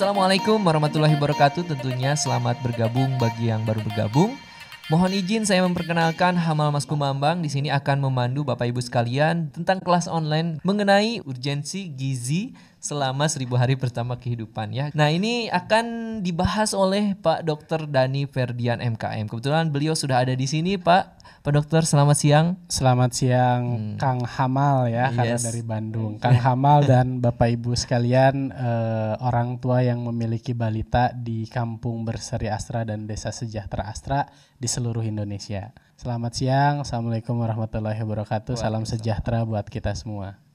Assalamualaikum warahmatullahi wabarakatuh. Tentunya selamat bergabung bagi yang baru bergabung. Mohon izin saya memperkenalkan Hamal Mas Kumambang di sini akan memandu Bapak Ibu sekalian tentang kelas online mengenai urgensi gizi selama seribu hari pertama kehidupan ya. Nah ini akan dibahas oleh Pak Dr. Dani Ferdian MKM. Kebetulan beliau sudah ada di sini Pak. Pak Dokter selamat siang. Selamat siang hmm. Kang Hamal ya yes. karena dari Bandung. Kang Hamal dan Bapak Ibu sekalian eh, orang tua yang memiliki balita di Kampung Berseri Astra dan Desa Sejahtera Astra di seluruh Indonesia. Selamat siang. Assalamualaikum warahmatullahi wabarakatuh. Salam sejahtera buat kita semua.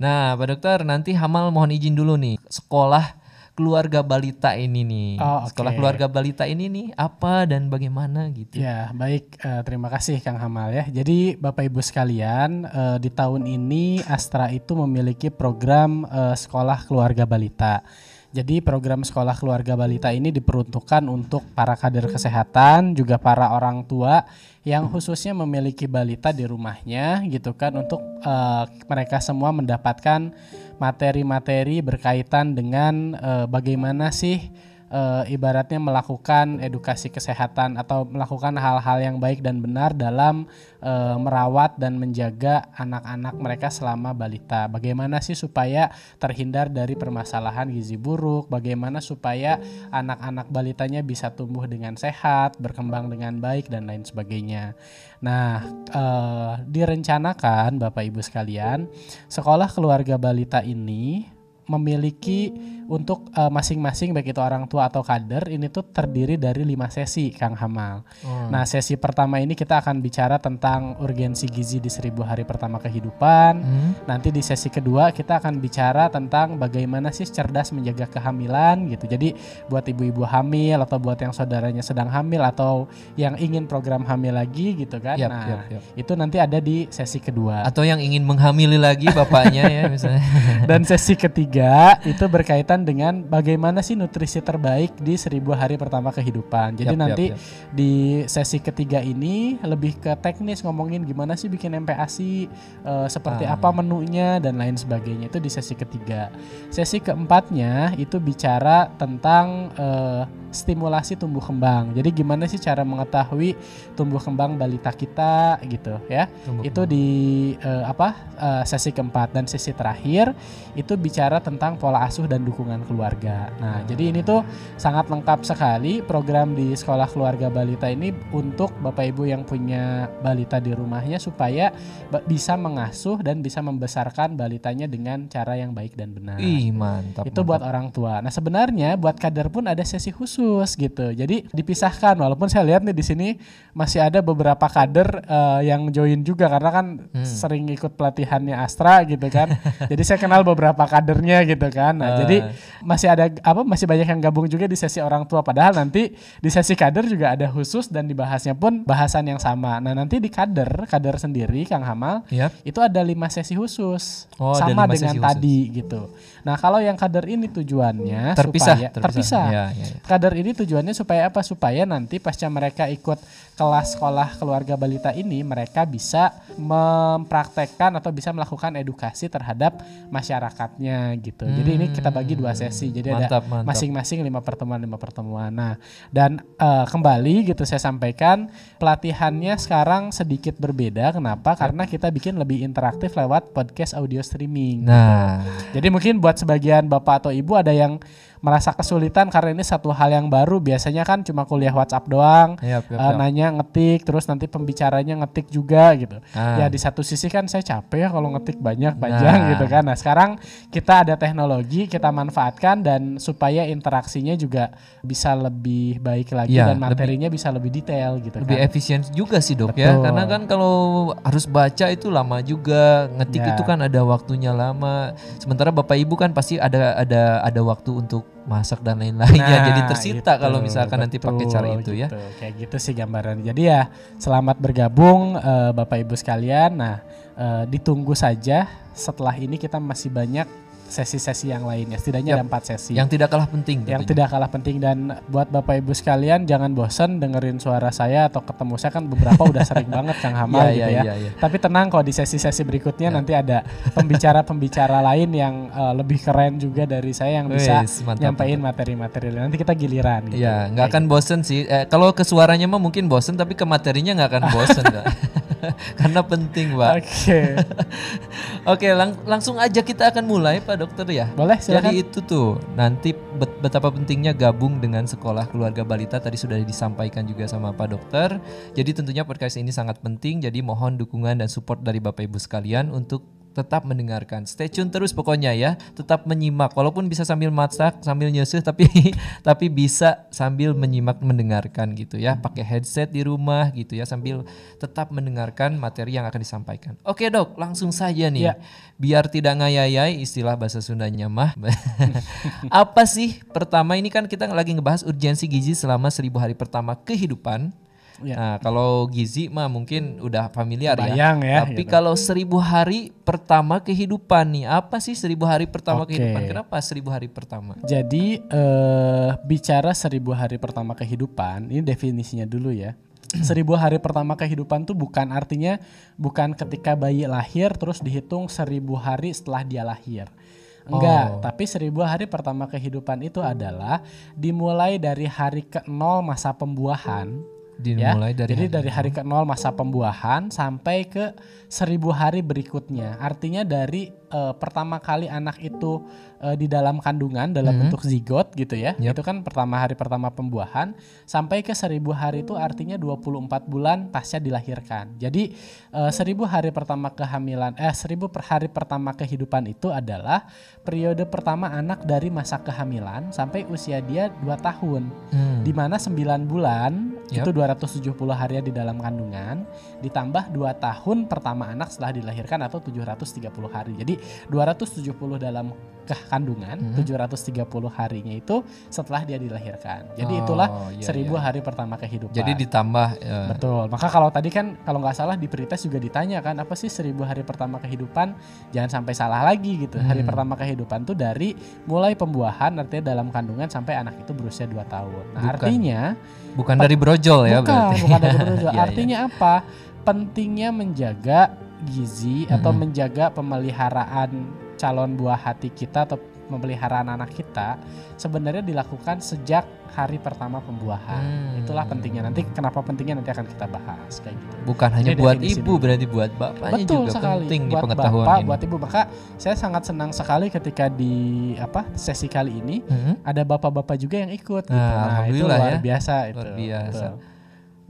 Nah, Pak Dokter, nanti Hamal mohon izin dulu nih. Sekolah keluarga balita ini nih. Oh, okay. Sekolah keluarga balita ini nih apa dan bagaimana gitu. Ya, baik uh, terima kasih Kang Hamal ya. Jadi Bapak Ibu sekalian, uh, di tahun ini Astra itu memiliki program uh, sekolah keluarga balita. Jadi program sekolah keluarga balita ini diperuntukkan untuk para kader kesehatan, juga para orang tua yang khususnya memiliki balita di rumahnya gitu kan untuk uh, mereka semua mendapatkan materi-materi berkaitan dengan uh, bagaimana sih uh, ibaratnya melakukan edukasi kesehatan atau melakukan hal-hal yang baik dan benar dalam uh, merawat dan menjaga anak-anak mereka selama balita. Bagaimana sih supaya terhindar dari permasalahan gizi buruk? Bagaimana supaya anak-anak balitanya bisa tumbuh dengan sehat, berkembang dengan baik dan lain sebagainya. Nah, uh, direncanakan Bapak Ibu sekalian, sekolah keluarga balita ini memiliki untuk masing masing-masing baik itu orang tua atau kader ini tuh terdiri dari lima sesi Kang Hamal. Hmm. Nah sesi pertama ini kita akan bicara tentang urgensi gizi di seribu hari pertama kehidupan. Hmm. Nanti di sesi kedua kita akan bicara tentang bagaimana sih cerdas menjaga kehamilan gitu. Jadi buat ibu-ibu hamil atau buat yang saudaranya sedang hamil atau yang ingin program hamil lagi gitu kan. Yep, nah yep, yep. itu nanti ada di sesi kedua. Atau yang ingin menghamili lagi bapaknya ya misalnya. Dan sesi ketiga itu berkaitan berkaitan dengan bagaimana sih nutrisi terbaik di seribu hari pertama kehidupan. Jadi yep, nanti yep, yep. di sesi ketiga ini lebih ke teknis ngomongin gimana sih bikin MPASI, uh, seperti ah. apa menunya dan lain sebagainya itu di sesi ketiga. Sesi keempatnya itu bicara tentang uh, stimulasi tumbuh kembang. Jadi gimana sih cara mengetahui tumbuh kembang balita kita gitu ya? Tumbuh itu kembang. di uh, apa uh, sesi keempat dan sesi terakhir itu bicara tentang pola asuh dan dukungan keluarga. Nah, hmm. jadi ini tuh sangat lengkap sekali program di sekolah keluarga balita ini untuk Bapak Ibu yang punya balita di rumahnya supaya bisa mengasuh dan bisa membesarkan balitanya dengan cara yang baik dan benar. Ih, mantap. Itu mantap. buat orang tua. Nah, sebenarnya buat kader pun ada sesi khusus khusus gitu. Jadi dipisahkan walaupun saya lihat nih di sini masih ada beberapa kader uh, yang join juga karena kan hmm. sering ikut pelatihannya Astra gitu kan. jadi saya kenal beberapa kadernya gitu kan. Nah, uh. jadi masih ada apa masih banyak yang gabung juga di sesi orang tua padahal nanti di sesi kader juga ada khusus dan dibahasnya pun bahasan yang sama. Nah, nanti di kader, kader sendiri Kang Hamal, yep. itu ada lima sesi khusus. Oh, sama dengan tadi gitu. Nah, kalau yang kader ini tujuannya terpisah, supaya terpisah. terpisah. Ya, ya, ya. Kader ini tujuannya supaya apa? Supaya nanti pasca mereka ikut kelas sekolah keluarga balita ini mereka bisa mempraktekkan atau bisa melakukan edukasi terhadap masyarakatnya gitu. Hmm. Jadi ini kita bagi dua sesi. Jadi mantap, ada masing-masing lima pertemuan lima pertemuan. Nah dan uh, kembali gitu saya sampaikan pelatihannya sekarang sedikit berbeda. Kenapa? Karena kita bikin lebih interaktif lewat podcast audio streaming. Nah, gitu. jadi mungkin buat sebagian bapak atau ibu ada yang merasa kesulitan karena ini satu hal yang baru biasanya kan cuma kuliah WhatsApp doang yep, yep, uh, nanya ngetik terus nanti pembicaranya ngetik juga gitu ah. ya di satu sisi kan saya capek ya kalau ngetik banyak panjang nah. gitu kan nah sekarang kita ada teknologi kita manfaatkan dan supaya interaksinya juga bisa lebih baik lagi ya, dan materinya lebih, bisa lebih detail gitu lebih kan. efisien juga sih dok ya. Betul. ya karena kan kalau harus baca itu lama juga ngetik ya. itu kan ada waktunya lama sementara bapak ibu kan pasti ada ada ada waktu untuk masak dan lain-lainnya. Nah, jadi tersita gitu, kalau misalkan betul, nanti pakai cara itu ya. gitu. ya kayak gitu sih gambaran. Jadi ya selamat bergabung uh, bapak ibu sekalian. Nah uh, ditunggu saja. Setelah ini kita masih banyak sesi-sesi yang lainnya. Setidaknya Yap. ada empat sesi. Yang tidak kalah penting. yang tentunya. tidak kalah penting dan buat bapak ibu sekalian jangan bosan dengerin suara saya atau ketemu saya kan beberapa udah sering banget kang Hamal Iya, gitu iya, ya. iya, iya. Tapi tenang kok di sesi-sesi berikutnya nanti ada pembicara-pembicara lain yang eh, lebih keren juga dari saya yang bisa Wis, mantap, nyampein materi-materi. Nanti kita giliran. gitu. Iya, nggak akan bosen sih. Eh, kalau ke suaranya mah mungkin bosen, tapi ke materinya nggak akan bosen, Kak. Karena penting, Pak. Oke. Oke, lang- langsung aja kita akan mulai, Pak Dokter ya. Boleh silakan. Jadi itu tuh nanti bet- betapa pentingnya gabung dengan sekolah keluarga balita tadi sudah disampaikan juga sama Pak Dokter. Jadi tentunya podcast ini sangat penting. Jadi mohon dukungan dan support dari Bapak Ibu sekalian untuk tetap mendengarkan. Stay tune terus pokoknya ya. Tetap menyimak walaupun bisa sambil masak, sambil nyusuh tapi tapi bisa sambil menyimak mendengarkan gitu ya. Pakai headset di rumah gitu ya sambil tetap mendengarkan materi yang akan disampaikan. Oke, Dok, langsung saja nih. Ya. Biar tidak ngayayai istilah bahasa Sundanya mah. Apa sih pertama ini kan kita lagi ngebahas urgensi gizi selama seribu hari pertama kehidupan. Ya. Nah, kalau gizi mah mungkin udah familiar Bayang ya. ya, Tapi gitu. kalau seribu hari pertama kehidupan nih, apa sih seribu hari pertama Oke. kehidupan? Kenapa seribu hari pertama? Jadi eh, bicara seribu hari pertama kehidupan, ini definisinya dulu ya. Seribu hari pertama kehidupan tuh bukan artinya bukan ketika bayi lahir terus dihitung seribu hari setelah dia lahir. Oh. Enggak, tapi seribu hari pertama kehidupan itu adalah dimulai dari hari ke nol masa pembuahan. Ya. Dimulai dari Jadi hari- dari hari ke nol masa pembuahan sampai ke seribu hari berikutnya. Artinya dari eh, pertama kali anak itu eh, di dalam kandungan dalam bentuk zigot gitu ya. Yap. Itu kan pertama hari pertama pembuahan sampai ke seribu hari itu artinya 24 bulan pasca dilahirkan. Jadi eh, seribu hari pertama kehamilan eh seribu per hari pertama kehidupan itu adalah periode pertama anak dari masa kehamilan sampai usia dia 2 tahun Hmm. di mana 9 bulan Yap. itu 270 hari di dalam kandungan ditambah 2 tahun pertama anak setelah dilahirkan atau 730 hari. Jadi 270 dalam keh- kandungan, Hmm. 730 harinya itu setelah dia dilahirkan. Jadi Oh, itulah iya, 1000 iya. hari pertama kehidupan. Jadi ditambah eh, Betul. Maka kalau tadi kan kalau nggak salah di pretest juga ditanya kan apa sih 1000 hari pertama kehidupan? Jangan sampai salah lagi gitu. Hari Hmm. pertama kehidupan tuh dari mulai pembuahan artinya dalam kandungan sampai anak itu berusia 2 tahun. Nah, Bukan artinya bukan dari brojol ya bukan, berarti. bukan dari brojol. Iya, iya. Artinya apa? Pentingnya menjaga gizi atau Mm-mm. menjaga pemeliharaan calon buah hati kita atau pemeliharaan anak kita sebenarnya dilakukan sejak hari pertama pembuahan. Hmm. Itulah pentingnya. Nanti kenapa pentingnya nanti akan kita bahas kayak gitu. Bukan hanya buat ibu dulu. berarti buat bapaknya Betul juga sekali. penting buat pengetahuan bapak, ini. buat ibu. Maka saya sangat senang sekali ketika di apa sesi kali ini Hmm? ada bapak-bapak juga yang ikut gitu. Nah, Nah, itu luar ya. biasa itu. Luar biasa. Betul.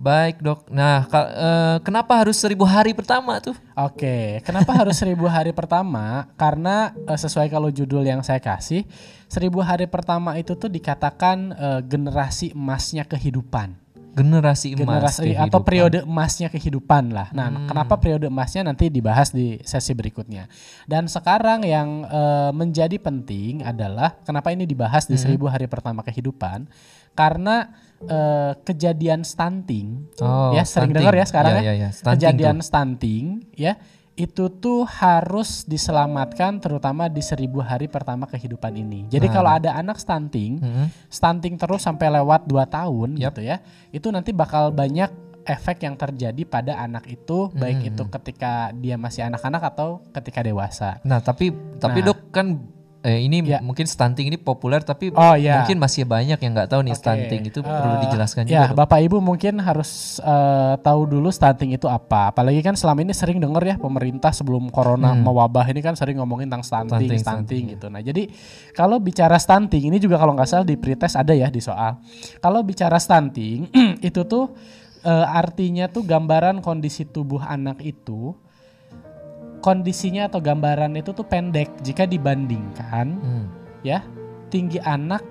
Baik dok. Nah, eh, kenapa harus seribu hari pertama tuh? Oke, kenapa harus seribu hari pertama? Karena eh, sesuai kalau judul yang saya kasih, seribu hari pertama itu tuh dikatakan eh, generasi emasnya kehidupan, Generasi emas generasi atau kehidupan. periode emasnya kehidupan lah. Nah, Hmm. kenapa periode emasnya nanti dibahas di sesi berikutnya. Dan sekarang yang eh, menjadi penting adalah kenapa ini dibahas Hmm. di seribu hari pertama kehidupan? Karena eh, kejadian stunting, Oh, ya sering dengar ya sekarang Iya, ya iya, iya. Stunting kejadian tuh. stunting ya itu tuh harus diselamatkan terutama di seribu hari pertama kehidupan ini. Jadi Nah. kalau ada anak stunting, Hmm. stunting terus sampai lewat 2 tahun Yap. gitu ya, itu nanti bakal banyak efek yang terjadi pada anak itu baik Hmm. itu ketika dia masih anak-anak atau ketika dewasa. Nah, tapi tapi Nah. dok kan eh, ini Ya. mungkin stunting ini populer tapi Oh ya. mungkin masih banyak yang nggak tahu nih Oke, stunting itu perlu eh, dijelaskan Ya, juga. Bapak Ibu mungkin harus eh, tahu dulu stunting itu apa. Apalagi kan selama ini sering dengar ya pemerintah sebelum corona Hmm. mewabah ini kan sering ngomongin tentang stunting, Stunting, stunting, stunting, gitu. Nah, jadi kalau bicara stunting ini juga kalau nggak salah di pretest ada ya di soal. Kalau bicara stunting itu tuh eh, artinya tuh gambaran kondisi tubuh anak itu kondisinya atau gambaran itu tuh pendek jika dibandingkan Hmm. ya tinggi anak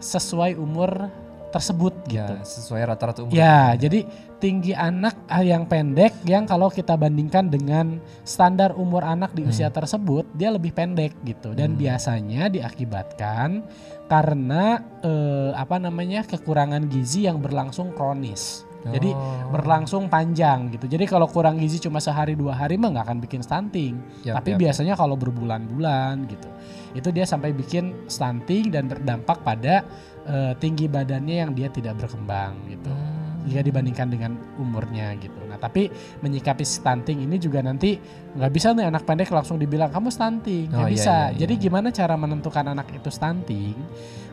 sesuai umur tersebut gitu. Ya, sesuai rata-rata umur. Ya, jadi tinggi anak ah, yang pendek yang kalau kita bandingkan dengan standar umur anak di usia tersebut, dia lebih pendek gitu. Dan Hmm. biasanya diakibatkan karena eh, apa namanya kekurangan gizi yang berlangsung kronis. Jadi Oh. berlangsung panjang gitu. Jadi kalau kurang gizi cuma sehari dua hari mah nggak akan bikin stunting. Yap, Tapi yap, biasanya kalau berbulan-bulan gitu, itu dia sampai bikin stunting dan berdampak pada eh, tinggi badannya yang dia tidak berkembang gitu. Hmm. Jika dibandingkan dengan umurnya gitu. Nah tapi menyikapi stunting ini juga nanti nggak bisa nih anak pendek langsung dibilang kamu stunting, nggak Oh, iya, bisa. iya, iya. Jadi gimana cara menentukan anak itu stunting?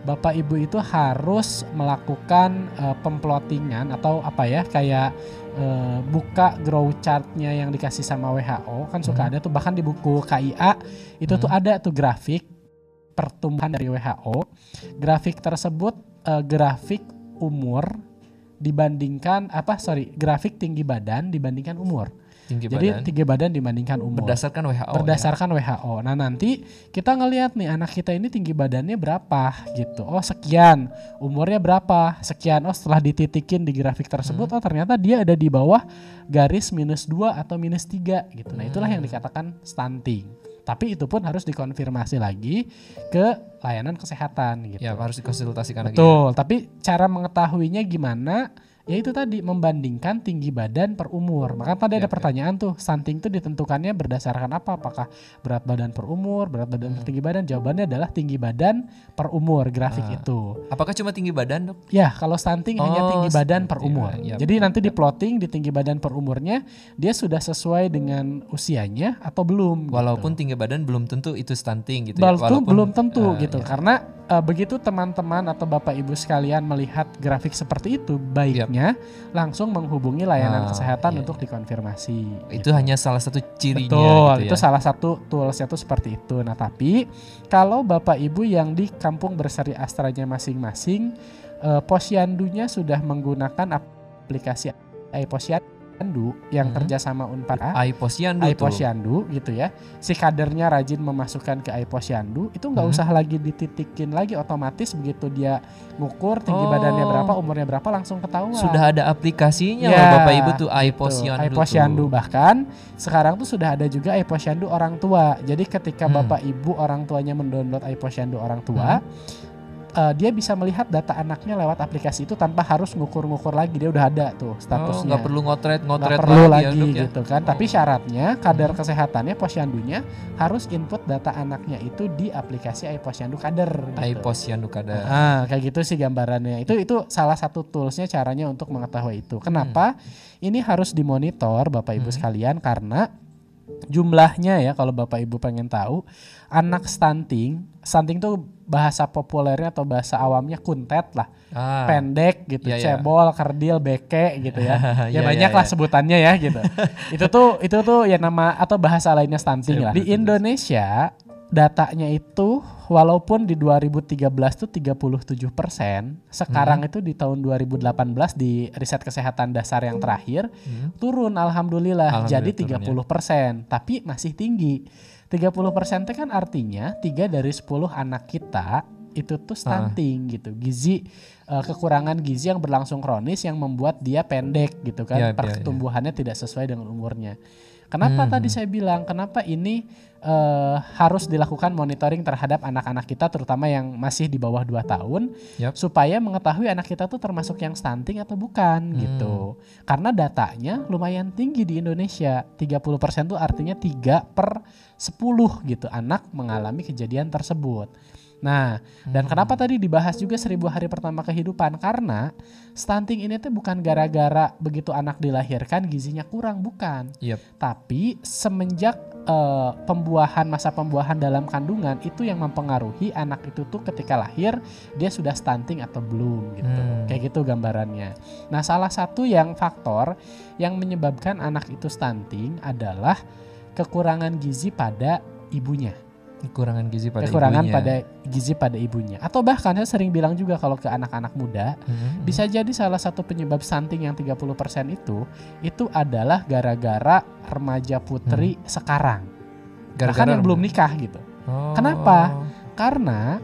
Bapak ibu itu harus melakukan eh, pemplotingan atau apa ya kayak eh, buka grow chartnya yang dikasih sama WHO kan suka Hmm. ada tuh bahkan di buku KIA itu tuh Hmm. ada tuh grafik pertumbuhan dari WHO. Grafik tersebut eh, grafik umur dibandingkan apa sorry grafik tinggi badan dibandingkan umur. Tinggi Jadi badan. tinggi badan dibandingkan umur. Berdasarkan WHO. ya? Berdasarkan WHO. Nah nanti kita ngelihat nih anak kita ini tinggi badannya berapa gitu. Oh sekian. Umurnya berapa? Sekian. Oh setelah dititikin di grafik tersebut, Hmm. oh ternyata dia ada di bawah garis minus 2 atau minus 3 gitu. Nah itulah yang Hmm. dikatakan stunting. Tapi itu pun harus dikonfirmasi lagi ke layanan kesehatan gitu. Ya, harus dikonsultasikan lagi. Betul, tapi cara mengetahuinya gimana? Ya itu tadi membandingkan tinggi badan per umur. Maka tadi ada Yap, yap. pertanyaan tuh, stunting itu ditentukannya berdasarkan apa? Apakah berat badan per umur, berat badan per Hmm. tinggi badan? Jawabannya adalah tinggi badan per umur grafik Ah. itu. Apakah cuma tinggi badan, Dok? Ya, kalau stunting hanya Oh, tinggi badan per tinggi umur. badan. Yap, Jadi yap, nanti di plotting di tinggi badan per umurnya dia sudah sesuai dengan usianya atau belum. gitu. Walaupun tinggi badan belum tentu itu stunting gitu ya. Walaupun Walaupun belum tentu eh, gitu ya. karena eh, begitu teman-teman atau bapak ibu sekalian melihat grafik seperti itu baiknya langsung menghubungi layanan Ah, kesehatan iya, untuk dikonfirmasi Itu gitu. hanya salah satu cirinya Betul, gitu itu ya. salah satu toolsnya tuh seperti itu. Nah tapi kalau bapak ibu yang di kampung berseri astranya masing-masing, eh, posyandunya sudah menggunakan aplikasi iPosyandu yang Mhm. kerjasama Unpad. iPosyandu tuh. iPosyandu gitu ya. Si kadernya rajin memasukkan ke iPosyandu itu nggak Hmm. usah lagi dititikin lagi otomatis begitu dia ngukur tinggi Oh. badannya berapa, umurnya berapa langsung ketahuan. Sudah ada aplikasinya Ya, loh Bapak Ibu tuh Gitu. iPosyandu. iPosyandu tuh. bahkan sekarang tuh sudah ada juga iPosyandu orang tua. Jadi ketika Hmm. bapak ibu orang tuanya mendownload iPosyandu orang tua, eh, dia bisa melihat data anaknya lewat aplikasi itu tanpa harus ngukur-ngukur lagi. Dia udah ada tuh Oh, statusnya. nggak perlu ngotret-ngotret Nggak perlu lagi, lagi, ya, ya. gitu kan. Tapi Oh. syaratnya kader kesehatannya posyandunya harus input data anaknya itu di aplikasi iPosyandu kader. Gitu. iPosyandu kada. Ah, kayak gitu sih gambarannya. Itu itu salah satu toolsnya caranya untuk mengetahui itu. Kenapa? Ini harus dimonitor Bapak Ibu Hmm. sekalian karena jumlahnya ya kalau Bapak Ibu pengen tahu anak stunting, stunting tuh bahasa populernya atau bahasa awamnya kuntet lah, Ah. pendek gitu, Iya, iya. cebol, kerdil, beke gitu ya. Iya, ya banyak iya, lah iya. sebutannya ya gitu. itu tuh itu tuh ya nama atau bahasa lainnya stunting lah. Di. Indonesia datanya itu walaupun di 2013 tuh 37 persen, sekarang itu di tahun 2018 di riset kesehatan dasar yang terakhir Hmm. turun alhamdulillah, Alhamdulillah jadi turun, ya. 30 persen, tapi masih tinggi. 30 persen itu kan artinya 3 dari 10 anak kita itu tuh stunting gitu, gizi eh, kekurangan gizi yang berlangsung kronis yang membuat dia pendek gitu kan, iya, iya. pertumbuhannya tidak sesuai dengan umurnya. Kenapa Hmm. tadi saya bilang kenapa ini eh, harus dilakukan monitoring terhadap anak-anak kita terutama yang masih di bawah 2 tahun Yap. supaya mengetahui anak kita tuh termasuk yang stunting atau bukan Hmm. gitu. Karena datanya lumayan tinggi di Indonesia. 30% tuh artinya 3 per 10 gitu anak mengalami kejadian tersebut. Nah, dan Hmm. kenapa tadi dibahas juga seribu hari pertama kehidupan? Karena stunting ini tuh bukan gara-gara begitu anak dilahirkan gizinya kurang, bukan. Yap. Tapi semenjak eh, pembuahan masa pembuahan dalam kandungan itu yang mempengaruhi anak itu tuh ketika lahir dia sudah stunting atau belum gitu. Hmm. Kayak gitu gambarannya. Nah, salah satu yang faktor yang menyebabkan anak itu stunting adalah kekurangan gizi pada ibunya. Kekurangan gizi pada kekurangan ibunya. pada gizi pada ibunya. Atau bahkan saya sering bilang juga kalau ke anak-anak muda, Hmm. bisa jadi salah satu penyebab stunting yang 30% itu itu adalah gara-gara remaja putri sekarang. Bahkan yang belum nikah gitu. Oh. Kenapa? Karena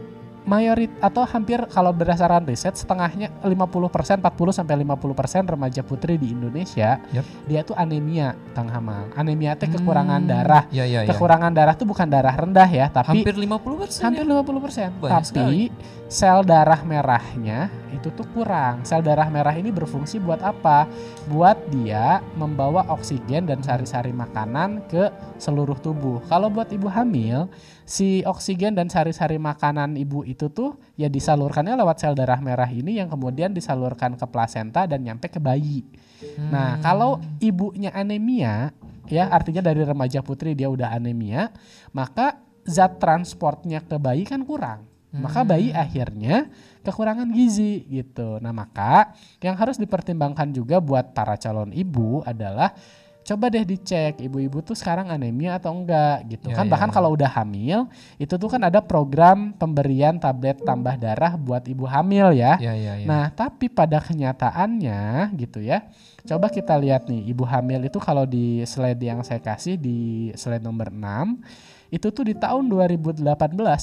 mayorit atau hampir kalau berdasarkan riset setengahnya 50% 40 sampai 50% remaja putri di Indonesia Yap. dia tuh anemia Kang Hamal. Anemia teh Hmm, kekurangan darah. Ya ya ya. Kekurangan darah tuh bukan darah rendah ya, tapi Hampir 50% hampir ya? 50%. Banyak tapi sel darah merahnya itu tuh kurang. Sel darah merah ini berfungsi buat apa? Buat dia membawa oksigen dan sari-sari makanan ke seluruh tubuh. Kalau buat ibu hamil, si oksigen dan sari-sari makanan ibu itu tuh ya disalurkannya lewat sel darah merah ini yang kemudian disalurkan ke plasenta dan nyampe ke bayi. Nah, Hmm. kalau ibunya anemia, ya artinya dari remaja putri dia udah anemia, maka zat transportnya ke bayi kan kurang. Maka bayi akhirnya kekurangan gizi gitu. Nah, maka yang harus dipertimbangkan juga buat para calon ibu adalah coba deh dicek ibu-ibu tuh sekarang anemia atau enggak gitu. Ya, kan ya, bahkan ya. kalau udah hamil, itu tuh kan ada program pemberian tablet tambah darah buat ibu hamil ya. Ya ya ya. Nah, tapi pada kenyataannya gitu ya. Coba kita lihat nih, ibu hamil itu kalau di slide yang saya kasih di slide nomor 6, itu tuh di tahun 2018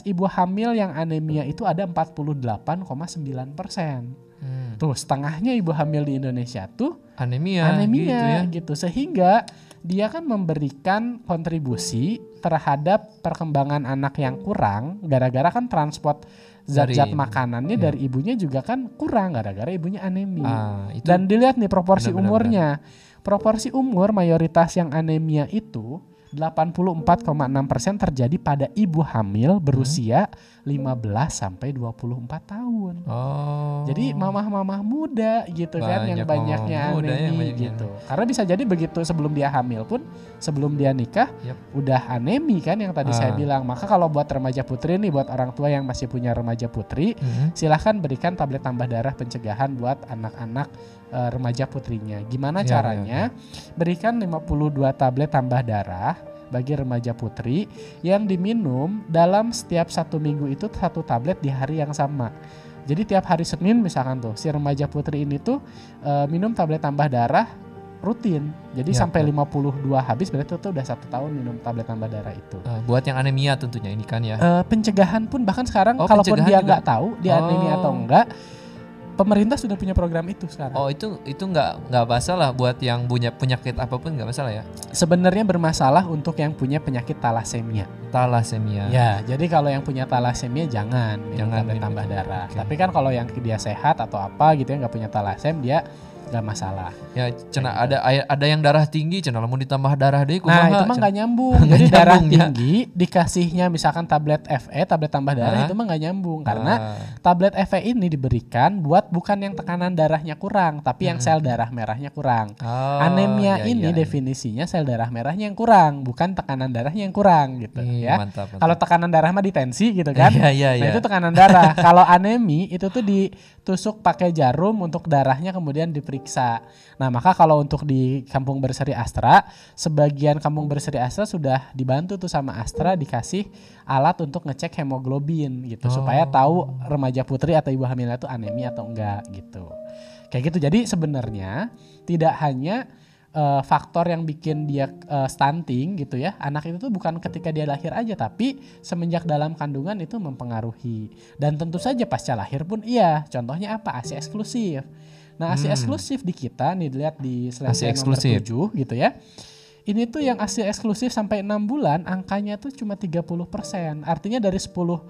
ibu hamil yang anemia itu ada 48,9 persen. Hmm. Tuh setengahnya ibu hamil di Indonesia tuh Anemia, anemia gitu ya. gitu sehingga dia kan memberikan kontribusi terhadap perkembangan anak yang kurang gara-gara kan transport zat-zat makanannya ya. dari ibunya juga kan kurang gara-gara ibunya anemia. Ah, itu Dan dilihat nih proporsi Benar, benar, umurnya. Proporsi umur mayoritas yang anemia itu 84,6% terjadi pada ibu hamil berusia 15 sampai 24 tahun. Oh. Jadi mamah-mamah muda gitu kan yang Banyak banyaknya mamah muda ya, anemi banyaknya. gitu. Karena bisa jadi begitu sebelum dia hamil pun sebelum dia nikah Yap. udah anemi kan yang tadi saya Ah. bilang. Maka kalau buat remaja putri nih buat orang tua yang masih punya remaja putri Mhm. silahkan berikan tablet tambah darah pencegahan buat anak-anak eh, remaja putrinya. Gimana Ya, caranya? Berikan 52 tablet tambah darah bagi remaja putri yang diminum dalam setiap satu minggu itu satu tablet di hari yang sama. Jadi tiap hari Senin misalkan tuh si remaja putri ini tuh eh, minum tablet tambah darah rutin. Jadi Ya, sampai ya. 52 habis berarti itu udah satu tahun minum tablet tambah darah itu. Ah, buat yang anemia tentunya ini kan ya. Eh, pencegahan pun bahkan sekarang Oh, kalaupun dia nggak tahu dia anemia atau Oh. enggak, pemerintah sudah punya program itu sekarang. Oh itu itu nggak nggak masalah buat yang punya penyakit apa pun nggak masalah ya. Sebenarnya bermasalah untuk yang punya penyakit talasemia. Talasemia. Ya, jadi kalau yang punya talasemia jangan minum Jangan tablet minum tambah itu. darah. Oke. Tapi kan kalau yang dia sehat atau apa gitu ya nggak punya talasem dia nggak masalah. Ya, cina ada ada yang darah tinggi, cina mau ditambah darah deh Nah itu mah nggak nyambung. Jadi darah ya. tinggi dikasihnya misalkan tablet FE, tablet tambah darah itu mah nggak nyambung karena Ah, tablet FE ini diberikan buat bukan yang tekanan darahnya kurang, tapi yang sel darah merahnya kurang. oh, Anemia iya, ini iya, iya. definisinya sel darah merahnya yang kurang, bukan tekanan darahnya yang kurang gitu ya. Kalau tekanan darah mah ditensi gitu kan. Iya, iya, Nah itu tekanan darah. Kalau anemi itu tuh ditusuk pakai jarum untuk darahnya kemudian diperiksa. Nah maka kalau untuk di Kampung Berseri Astra, sebagian Kampung Berseri Astra sudah dibantu tuh sama Astra dikasih alat untuk ngecek hemoglobin gitu supaya Oh. tahu remaja putri atau ibu hamil itu anemi atau enggak gitu. Kayak gitu. Jadi sebenarnya tidak hanya eh, faktor yang bikin dia eh, stunting gitu ya. Anak itu tuh bukan ketika dia lahir aja tapi semenjak dalam kandungan itu mempengaruhi. Dan tentu saja pasca lahir pun iya. Contohnya apa? ASI eksklusif. Nah, ASI Hmm. eksklusif di kita nih dilihat di ASI nomor eksklusif. 7 gitu ya. Ini tuh yang ASI eksklusif sampai 6 bulan angkanya tuh cuma 30%. Artinya dari 10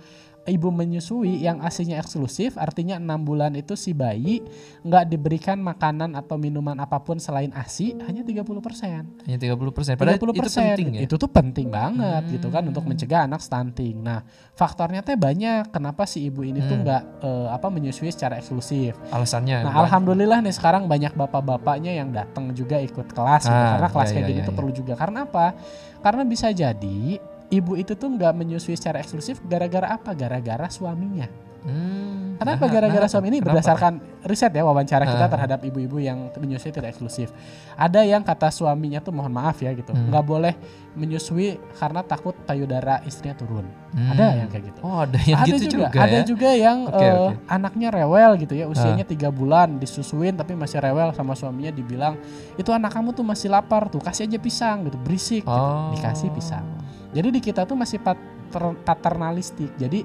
ibu menyusui yang asinya eksklusif artinya enam bulan itu si bayi nggak diberikan makanan atau minuman apa pun selain asi hanya 30% Hanya 30%. Padahal 30% itu penting ya. Itu tuh penting banget gitu kan untuk Hmm. mencegah anak stunting. Nah, faktornya teh banyak kenapa si ibu ini tuh Hmm. nggak eh, apa menyusui secara eksklusif. Alasannya. Nah, alhamdulillah nih sekarang banyak bapak-bapaknya yang datang juga ikut kelas gitu. Ah, karena kelas iya, kayak iya, gini iya, tuh iya. perlu juga. Karena apa? Karena bisa jadi ibu itu tuh nggak menyusui secara eksklusif gara-gara apa? Gara-gara suaminya. Hmm, Kenapa nah, gara-gara nah, suami ini kenapa? berdasarkan riset ya wawancara kita Ah. terhadap ibu-ibu yang menyusui tidak eksklusif. Ada yang kata suaminya tuh mohon maaf ya gitu, Hmm. nggak boleh menyusui karena takut payudara istrinya turun. Hmm. Ada yang kayak gitu. Oh, ada yang ada gitu juga, ada ya. juga yang Oke, eh, oke. Ah. anaknya rewel gitu ya, usianya tiga bulan disusuin tapi masih rewel sama suaminya dibilang itu anak kamu tuh masih lapar tuh kasih aja pisang gitu berisik gitu. Oh. dikasih pisang. Jadi di kita tuh masih pat- pater- paternalistik. Jadi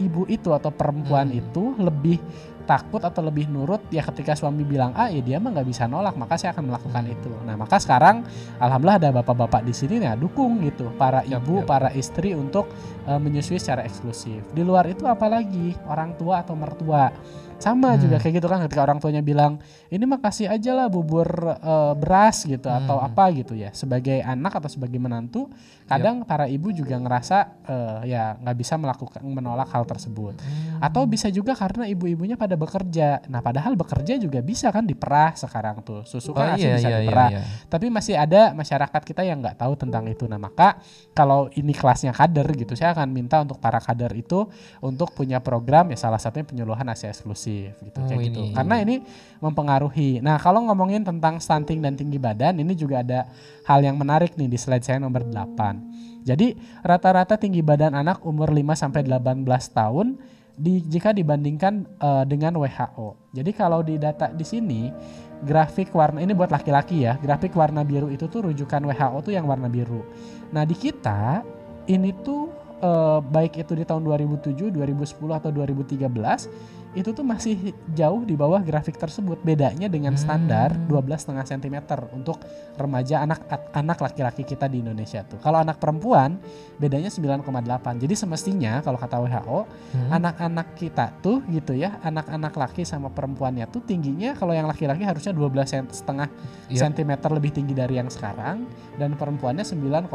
ibu itu atau perempuan Hmm. itu lebih takut atau lebih nurut ya ketika suami bilang A ya dia mah nggak bisa nolak maka saya akan melakukan itu. Nah maka sekarang alhamdulillah ada bapak-bapak di sini ya dukung gitu para ibu yap. para istri untuk eh, menyusui secara eksklusif. Di luar itu apalagi orang tua atau mertua sama Hmm. juga kayak gitu kan ketika orang tuanya bilang ini mah kasih aja lah bubur eh, beras gitu atau Hmm. apa gitu ya sebagai anak atau sebagai menantu kadang para ibu juga ngerasa eh, ya nggak bisa melakukan menolak hal tersebut Hmm. atau bisa juga karena ibu-ibunya pada bekerja nah padahal bekerja juga bisa kan diperah sekarang tuh susu Oh kan asli iya bisa iya iya. diperah iya. tapi masih ada masyarakat kita yang nggak tahu tentang itu nah maka kalau ini kelasnya kader gitu saya akan minta untuk para kader itu untuk punya program ya salah satunya penyuluhan ASI eksklusif gitu Oh, kayak gitu karena ini mempengaruhi nah kalau ngomongin tentang stunting dan tinggi badan ini juga ada hal yang menarik nih di slide saya nomor 8 jadi rata-rata tinggi badan anak umur 5 sampai 18 tahun di, jika dibandingkan eh, dengan WHO. Jadi kalau di data di sini grafik warna ini buat laki-laki ya. Grafik warna biru itu tuh rujukan WHO tuh yang warna biru. Nah, di kita ini tuh eh, baik itu di tahun 2007, 2010 atau 2013 itu tuh masih jauh di bawah grafik tersebut. Bedanya dengan standar Hmm. 12,5 cm untuk remaja anak anak laki-laki kita di Indonesia tuh. Kalau anak perempuan bedanya 9,8. Jadi semestinya kalau kata WHO Hmm. anak-anak kita tuh gitu ya anak-anak laki sama perempuannya tuh tingginya kalau yang laki-laki harusnya 12 sen- setengah Iya. sentimeter lebih tinggi dari yang sekarang dan perempuannya 9,8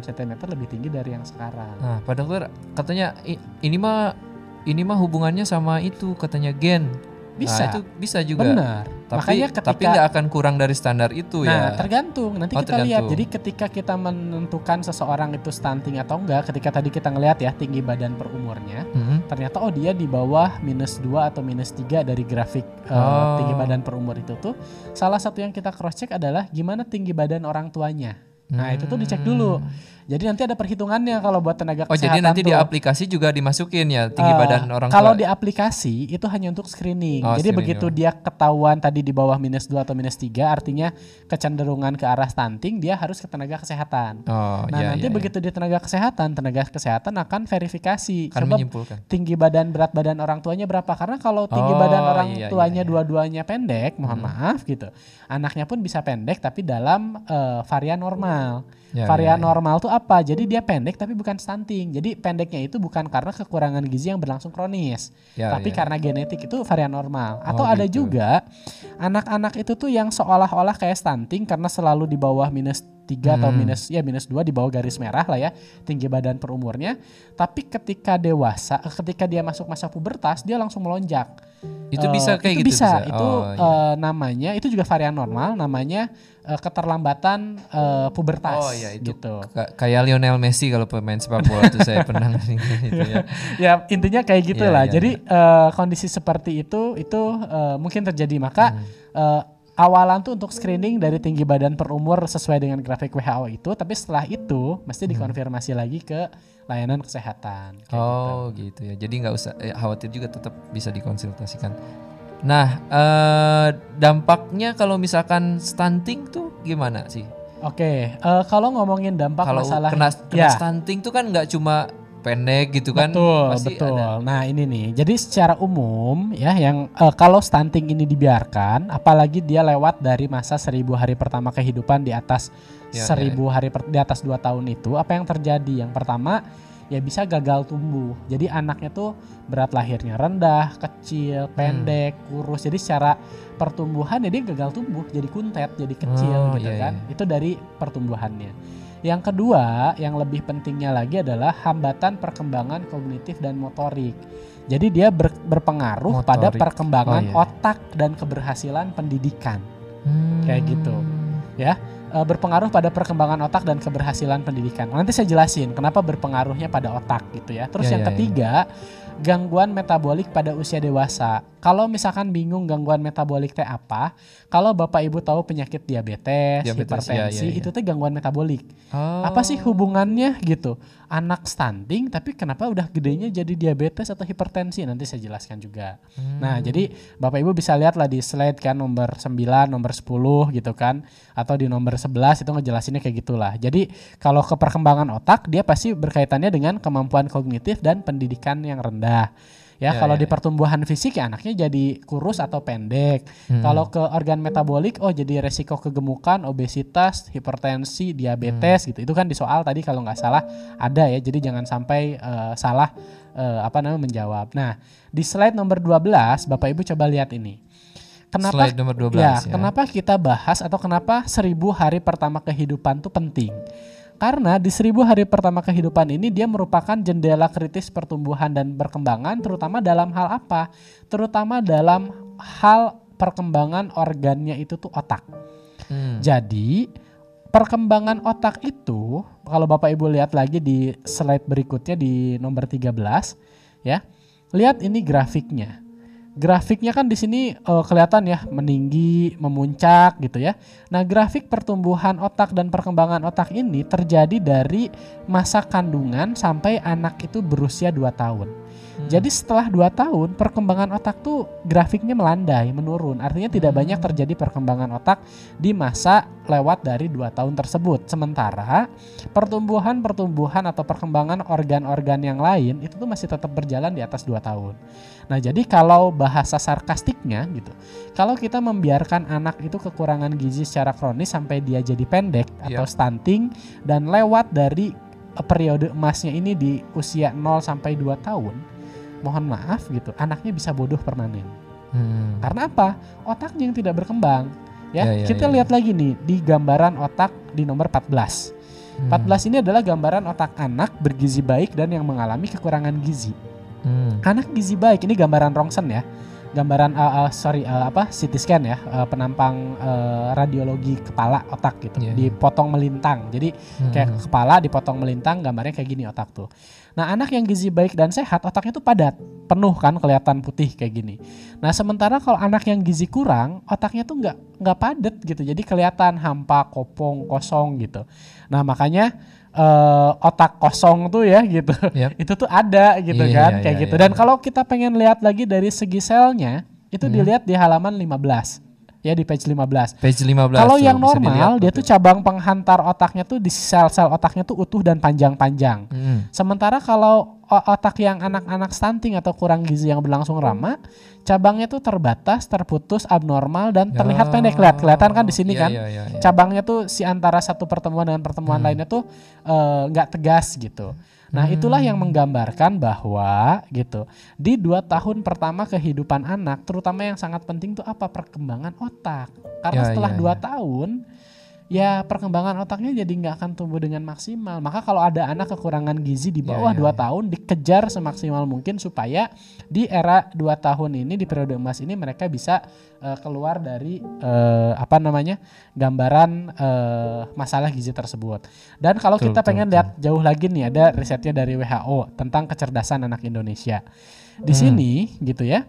cm lebih tinggi dari yang sekarang Nah, Pak Dokter katanya ini mah ini mah hubungannya sama itu katanya gen. bisa Nah, itu bisa juga. benar Tapi makanya ketika tapi nggak akan kurang dari standar itu Nah, ya. tergantung. Nanti Oh, kita lihat. tergantung. Jadi ketika kita menentukan seseorang itu stunting atau enggak, ketika tadi kita ngelihat ya tinggi badan per umurnya, Hmm. ternyata oh dia di bawah minus 2 atau minus 3 dari grafik eh, Oh. tinggi badan per umur itu tuh salah satu yang kita cross check adalah gimana tinggi badan orang tuanya. Nah, itu tuh dicek dulu. Jadi nanti ada perhitungannya kalau buat tenaga Oh, kesehatan jadi nanti tuh. di aplikasi juga dimasukin ya tinggi Eh, badan orang Kalau tua. di aplikasi itu hanya untuk screening. Oh, Jadi screening begitu doang. dia ketahuan tadi di bawah minus 2 atau minus 3 artinya kecenderungan ke arah stunting, dia harus ke tenaga kesehatan. Oh, Nah, iya, nanti iya, iya. begitu di tenaga kesehatan, tenaga kesehatan akan verifikasi. Kan Sebab menyimpulkan. tinggi badan berat badan orang tuanya berapa karena kalau tinggi Oh, badan orang iya, iya, tuanya iya. dua-duanya pendek mohon Hmm. maaf gitu anaknya pun bisa pendek tapi dalam eh, varian normal Ya, varian ya, ya. normal tuh apa jadi dia pendek tapi bukan stunting jadi pendeknya itu bukan karena kekurangan gizi yang berlangsung kronis Ya, tapi ya. karena genetik itu varian normal atau Oh, ada gitu. juga anak-anak itu tuh yang seolah-olah kayak stunting karena selalu di bawah minus 3 atau Hmm. minus ya minus 2 di bawah garis merah lah ya tinggi badan per umurnya tapi ketika dewasa eh, ketika dia masuk masa pubertas dia langsung melonjak Itu Eh, bisa kayak itu gitu bisa, itu Oh, iya. eh, namanya itu juga varian normal namanya eh, keterlambatan eh, pubertas Oh iya itu gitu ka- kayak Lionel Messi kalau pemain sepak bola tuh saya pernah itu ya. ya intinya kayak Iya, gitulah iya, jadi eh, kondisi seperti itu itu eh, mungkin terjadi maka eh, awalan tuh untuk screening dari tinggi badan per umur sesuai dengan grafik WHO itu tapi setelah itu mesti dikonfirmasi lagi ke layanan kesehatan kayak gitu. Oh gitu ya. Jadi nggak usah eh, khawatir juga tetap bisa dikonsultasikan. Nah eh, dampaknya kalau misalkan stunting tuh gimana sih? Oke, eh, kalau ngomongin dampak Kalau masalah kena, kena ya. stunting tuh kan nggak cuma pendek gitu kan? Betul, Pasti betul. ada. Nah, ini nih. Jadi secara umum ya yang eh, kalau stunting ini dibiarkan, apalagi dia lewat dari masa seribu hari pertama kehidupan di atas Ya, seribu hari per- di atas dua tahun itu, apa yang terjadi? Yang pertama ya bisa gagal tumbuh. Jadi anaknya tuh berat lahirnya rendah, kecil, Hmm. pendek, kurus. Jadi secara pertumbuhan ya dia gagal tumbuh, jadi kuntet, jadi kecil Oh, gitu iya, kan. iya. Itu dari pertumbuhannya. Yang kedua, yang lebih pentingnya lagi adalah hambatan perkembangan kognitif dan motorik. Jadi dia ber- berpengaruh pada Motorik. perkembangan Oh, iya. otak dan keberhasilan pendidikan. Hmm. Kayak gitu. Ya, E, berpengaruh pada perkembangan otak dan keberhasilan pendidikan. Nanti saya jelasin kenapa berpengaruhnya pada otak gitu ya. Terus Ya, yang ya, ya. ketiga, gangguan metabolik pada usia dewasa. Kalau misalkan bingung gangguan metabolik teh apa, kalau Bapak Ibu tahu penyakit diabetes, Diabetes, ya, hipertensi, ya, ya. itu teh gangguan metabolik. Oh. Apa sih hubungannya gitu? Anak stunting tapi kenapa udah gedenya jadi diabetes atau hipertensi? Nanti saya jelaskan juga. Nah, jadi Bapak Ibu bisa lihat lah di slide kan nomor 9, nomor 10 gitu kan atau di nomor 11 itu ngejelasinnya kayak gitulah. Jadi kalau ke perkembangan otak dia pasti berkaitannya dengan kemampuan kognitif dan pendidikan yang rendah. Ya, Ya, kalau ya, di pertumbuhan fisik ya anaknya jadi kurus atau pendek. Hmm. Kalau ke organ metabolik oh jadi resiko kegemukan, obesitas, hipertensi, diabetes gitu. Itu kan di soal tadi kalau nggak salah ada ya. Jadi jangan sampai eh, salah eh, apa namanya menjawab. Nah, di slide nomor 12 Bapak Ibu coba lihat ini. Kenapa Slide nomor 12 ya, ya. kenapa kita bahas atau kenapa seribu hari pertama kehidupan itu penting? Karena di seribu hari pertama kehidupan ini dia merupakan jendela kritis pertumbuhan dan perkembangan terutama dalam hal apa? Terutama dalam hal perkembangan organnya itu tuh otak. Hmm. Jadi perkembangan otak itu kalau Bapak Ibu lihat lagi di slide berikutnya di nomor 13 ya. Lihat ini grafiknya. Grafiknya kan di sini eh, kelihatan ya meninggi, memuncak gitu ya. Nah, grafik pertumbuhan otak dan perkembangan otak ini terjadi dari masa kandungan sampai anak itu berusia 2 tahun. Jadi setelah 2 tahun perkembangan otak tuh grafiknya melandai, menurun. Artinya tidak banyak terjadi perkembangan otak di masa lewat dari 2 tahun tersebut. Sementara pertumbuhan-pertumbuhan atau perkembangan organ-organ yang lain itu tuh masih tetap berjalan di atas 2 tahun. Nah, jadi kalau bahasa sarkastiknya gitu. Kalau kita membiarkan anak itu kekurangan gizi secara kronis sampai dia jadi pendek atau Iya. stunting dan lewat dari periode emasnya ini di usia 0 sampai 2 tahun, mohon maaf gitu, anaknya bisa bodoh permanen. Hmm. Karena apa? Otaknya yang tidak berkembang. Ya, Ya, ya, kita ya, lihat lagi nih di gambaran otak di nomor 14. Hmm. 14 ini adalah gambaran otak anak bergizi baik dan yang mengalami kekurangan gizi. Hmm. Anak gizi baik ini gambaran rongsen ya. Gambaran uh, uh, sorry uh, apa CT scan ya, uh, penampang uh, radiologi kepala otak gitu. Iya. Dipotong melintang. Jadi Hmm. kayak kepala dipotong melintang gambarnya kayak gini otak tuh. Nah, anak yang gizi baik dan sehat otaknya tuh padat, penuh kan kelihatan putih kayak gini. Nah, sementara kalau anak yang gizi kurang, otaknya tuh nggak nggak padat gitu. Jadi kelihatan hampa, kopong, kosong gitu. Nah, makanya eh, otak kosong tuh ya gitu. Yap. itu tuh ada gitu Iya, kan iya, kayak iya, gitu. iya, Dan iya. kalau kita pengen lihat lagi dari segi selnya, itu Hmm. dilihat di halaman 15. Ya di page 15. Page 15 Kalau yang dilihat normal dia tuh. tuh cabang penghantar otaknya tuh di sel-sel otaknya tuh utuh dan panjang-panjang. Hmm. Sementara kalau otak yang anak-anak stunting atau kurang gizi yang berlangsung lama, cabangnya tuh terbatas, terputus, abnormal dan terlihat Ya. pendek. Lihat, kelihatan kan di sini Iya, kan? iya, iya, iya. Cabangnya tuh si antara satu pertemuan dengan pertemuan Hmm. lainnya tuh eh, nggak tegas gitu. Nah, itulah yang Hmm. menggambarkan bahwa gitu di dua tahun pertama kehidupan anak, terutama yang sangat penting tuh apa perkembangan otak. Karena Ya, setelah ya, dua ya. tahun ya perkembangan otaknya jadi nggak akan tumbuh dengan maksimal. Maka kalau ada anak kekurangan gizi di bawah ya, dua ya. tahun dikejar semaksimal mungkin supaya di era dua tahun ini di periode emas ini mereka bisa eh, keluar dari eh, apa namanya gambaran eh, masalah gizi tersebut. Dan kalau Betul, kita betul, pengen betul. lihat jauh lagi nih ada risetnya dari WHO tentang kecerdasan anak Indonesia. Di Hmm. sini gitu ya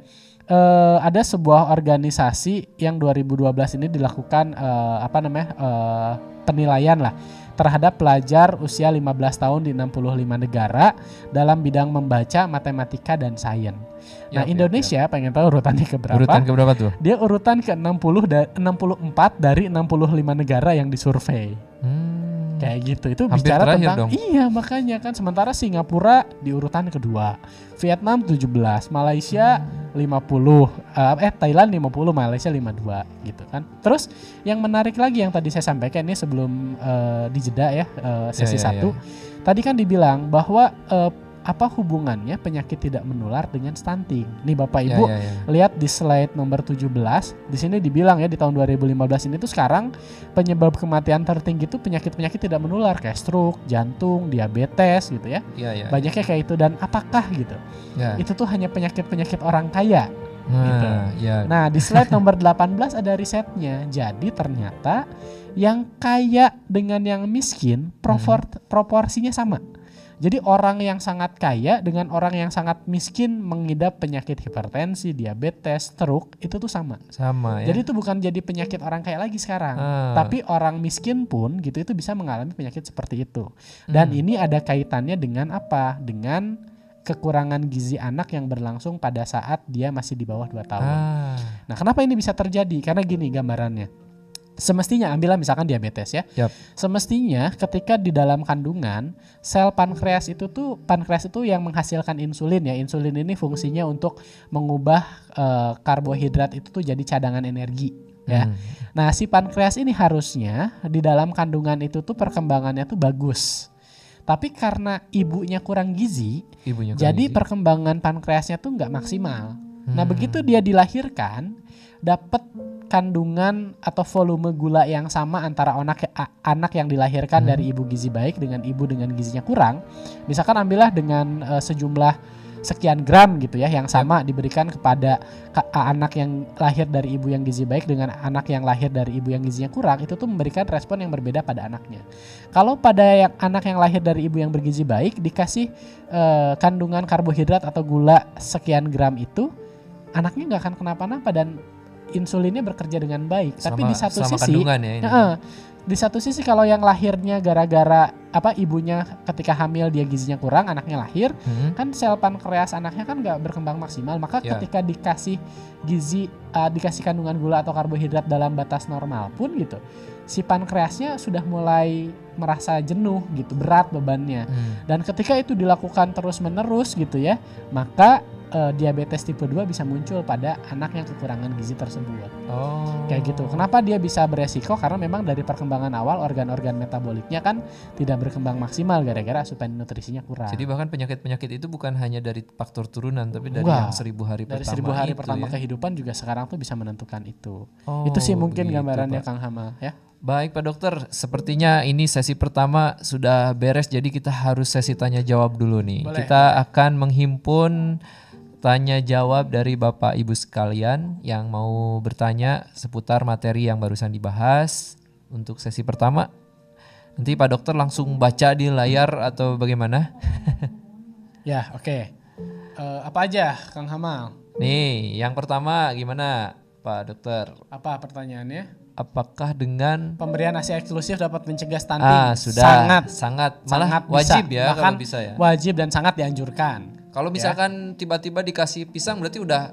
eh, ada sebuah organisasi yang 2012 ini dilakukan eh, apa namanya eh, penilaian lah terhadap pelajar usia 15 tahun di 65 negara dalam bidang membaca, matematika dan sains. Nah, Yap, yap, Indonesia pengen tahu urutannya ke berapa? Urutan ke berapa tuh? Dia urutan ke 60 da 64 dari 65 negara yang disurvei. Hmm. Kayak gitu. Itu Hampir bicara tentang dong. iya makanya kan sementara Singapura di urutan kedua, Vietnam 17, Malaysia 50, eh, eh Thailand 50, Malaysia 52 gitu kan. Terus yang menarik lagi yang tadi saya sampaikan ini sebelum eh, dijeda ya eh, sesi Ya, ya, satu. Tadi kan dibilang bahwa eh, apa hubungannya penyakit tidak menular dengan stunting. Nih Bapak Ya, Ibu ya, ya. lihat di slide nomor 17 di sini dibilang ya di tahun 2015 ini tuh sekarang penyebab kematian tertinggi itu penyakit-penyakit tidak menular kayak stroke, jantung, diabetes gitu ya. Iya, iya. Banyaknya kayak itu dan apakah gitu? Ya. Itu tuh hanya penyakit-penyakit orang kaya. gitu. Nah, ya. Nah, di slide nomor 18 ada risetnya. Jadi ternyata yang kaya dengan yang miskin propor- proporsinya sama. Jadi orang yang sangat kaya dengan orang yang sangat miskin mengidap penyakit hipertensi, diabetes, stroke itu tuh sama. Sama ya. Jadi itu bukan jadi penyakit orang kaya lagi sekarang, Ah. tapi orang miskin pun gitu itu bisa mengalami penyakit seperti itu. Dan Hmm. ini ada kaitannya dengan apa? Dengan kekurangan gizi anak yang berlangsung pada saat dia masih di bawah 2 tahun. ah. Nah, kenapa ini bisa terjadi? Karena gini gambarannya. Semestinya ambillah misalkan diabetes ya. Yap. Semestinya ketika di dalam kandungan sel pankreas itu tuh pankreas itu yang menghasilkan insulin ya. Insulin ini fungsinya untuk mengubah eh, karbohidrat itu tuh jadi cadangan energi ya. Hmm. Nah, si pankreas ini harusnya di dalam kandungan itu tuh perkembangannya tuh bagus. Tapi karena ibunya kurang gizi, Ibunya kurang jadi gizi. perkembangan pankreasnya tuh nggak maksimal. Nah Hmm. begitu dia dilahirkan, dapat kandungan atau volume gula yang sama antara anak a- anak yang dilahirkan Hmm. dari ibu gizi baik dengan ibu dengan gizinya kurang. Misalkan ambillah dengan eh, sejumlah sekian gram gitu ya yang sama diberikan kepada anak yang lahir dari ibu yang gizi baik dengan anak yang lahir dari ibu yang gizinya kurang itu tuh memberikan respon yang berbeda pada anaknya. Kalau pada yang anak yang lahir dari ibu yang bergizi baik dikasih eh, kandungan karbohidrat atau gula sekian gram itu, anaknya nggak akan kenapa-napa dan insulinnya bekerja dengan baik. Tapi Sama- di satu sama sisi, ya ini. Heeh. di satu sisi kalau yang lahirnya gara-gara apa ibunya ketika hamil dia gizinya kurang, anaknya lahir, Hmm. kan sel pankreas anaknya kan nggak berkembang maksimal. Maka Ya. ketika dikasih gizi, uh, dikasih kandungan gula atau karbohidrat dalam batas normal pun gitu, si pankreasnya sudah mulai merasa jenuh gitu, berat bebannya. Hmm. Dan ketika itu dilakukan terus-menerus gitu ya, maka eh, diabetes tipe 2 bisa muncul pada anak yang kekurangan gizi tersebut. Oh. Kayak gitu. Kenapa dia bisa beresiko? Karena memang dari perkembangan awal organ-organ metaboliknya kan tidak berkembang maksimal gara-gara asupan nutrisinya kurang. Jadi bahkan penyakit-penyakit itu bukan hanya dari faktor turunan tapi dari Enggak. yang seribu hari dari pertama seribu hari itu pertama ya. kehidupan juga sekarang tuh bisa menentukan itu. Oh, itu sih mungkin begitu, gambarannya Pak. Kang Hamal ya. Baik Pak Dokter, sepertinya ini sesi pertama sudah beres jadi kita harus sesi tanya jawab dulu nih. Boleh, kita akan menghimpun tanya jawab dari Bapak Ibu sekalian yang mau bertanya seputar materi yang barusan dibahas untuk sesi pertama. Nanti Pak Dokter langsung baca di layar atau bagaimana? Ya, oke. Eh, apa aja Kang Hamal? Nih, yang pertama gimana Pak Dokter? Apa pertanyaannya? Apakah dengan Pemberian ASI eksklusif dapat mencegah stunting? ah sudah sangat sangat malah sangat wajib bisa. ya Bahkan kalau bisa ya. Wajib dan sangat dianjurkan. Kalau misalkan tiba-tiba dikasih pisang berarti udah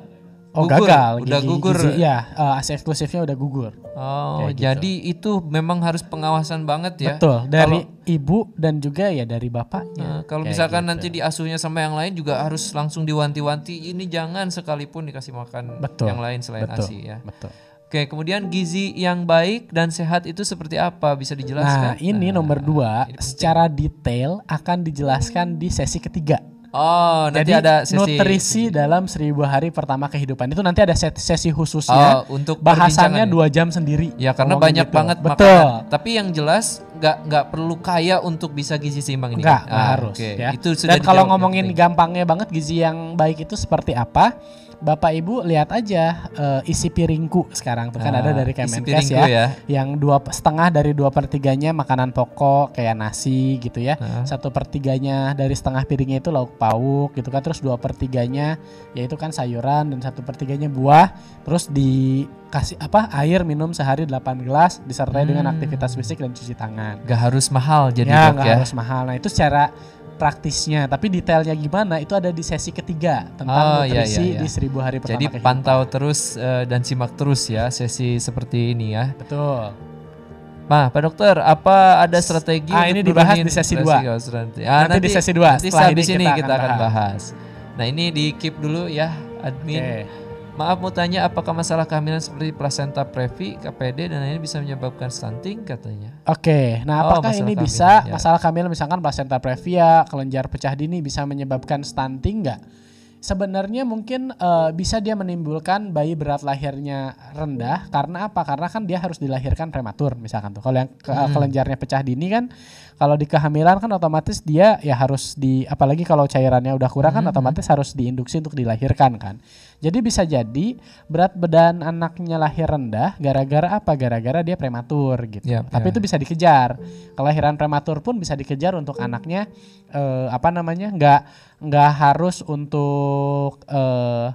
Oh gugur, gagal, udah gigi- gugur. gizi- Iya, eh, ASI eksklusifnya udah gugur. Oh, Kayak gitu. jadi itu memang harus pengawasan banget ya. Betul, dari ibu dan juga ya dari bapaknya. Eh, kalau Kayak misalkan gitu. nanti diasuhnya sama yang lain juga harus langsung diwanti-wanti. Ini jangan sekalipun dikasih makan Betul, yang lain selain betul, ASI ya. Betul. Oke, kemudian gizi yang baik dan sehat itu seperti apa? Bisa Nah, dijelaskan? ini nomor dua ini secara detail akan dijelaskan di sesi ketiga. Oh, nanti Jadi ada sesi nutrisi dalam seribu hari pertama kehidupan itu nanti ada se- sesi khususnya. Oh, untuk bahasannya perbincangan ya? dua jam sendiri. Ya karena banyak gitu. banget Betul. makanan. Tapi yang jelas nggak nggak perlu kaya untuk bisa gizi seimbang ini. Enggak Ah, harus oke. ya. Itu sudah Dan kalau ngomongin gampangnya banget gizi yang baik itu seperti apa? Bapak Ibu lihat aja eh, isi piringku sekarang tuh kan ada Ah, dari isi Kemenkes ya, ya. yang dua setengah dari dua pertiganya makanan pokok kayak nasi gitu ya, Ah. satu pertiganya dari setengah piringnya itu lauk pauk gitu kan, terus dua pertiganya yaitu kan sayuran dan satu pertiganya buah, terus dikasih apa air minum sehari 8 gelas disertai dengan Hmm. aktivitas fisik dan cuci tangan Gak harus mahal jadi ya nggak ya. harus mahal. Nah itu secara praktisnya, tapi detailnya gimana itu ada di sesi ketiga tentang Oh, iya, nutrisi iya, iya. di seribu hari pertama Jadi kehidupan. pantau terus eh, dan simak terus ya sesi seperti ini ya. Betul. Nah, Pak Dokter, apa ada strategi Ah, untuk ini dibahas di sesi resiko dua. strategi? Ah, Nanti di sesi dua. Nanti Setelah habis ini ini kita kita, akan akan bahas. Nah, ini di keep dulu ya, admin. Oke. Maaf mau tanya apakah masalah kehamilan seperti placenta previ, KPD dan lainnya bisa menyebabkan stunting katanya? Oke, nah Oh, apakah ini kehamilan, bisa ya. masalah kehamilan misalkan placenta previa, kelenjar pecah dini bisa menyebabkan stunting nggak? Sebenarnya mungkin eh, bisa dia menimbulkan bayi berat lahirnya rendah karena apa? Karena kan dia harus dilahirkan prematur misalkan tuh. Kalau yang ke- Hmm. kelenjarnya pecah dini kan Kalau di kehamilan kan otomatis dia ya harus di apalagi kalau cairannya udah kurang kan Mhm. otomatis harus diinduksi untuk dilahirkan kan. Jadi bisa jadi berat badan anaknya lahir rendah gara-gara apa? Gara-gara dia prematur gitu. Ya, Tapi ya. itu bisa dikejar. Kelahiran prematur pun bisa dikejar untuk anaknya eh, apa namanya? nggak nggak harus untuk eh,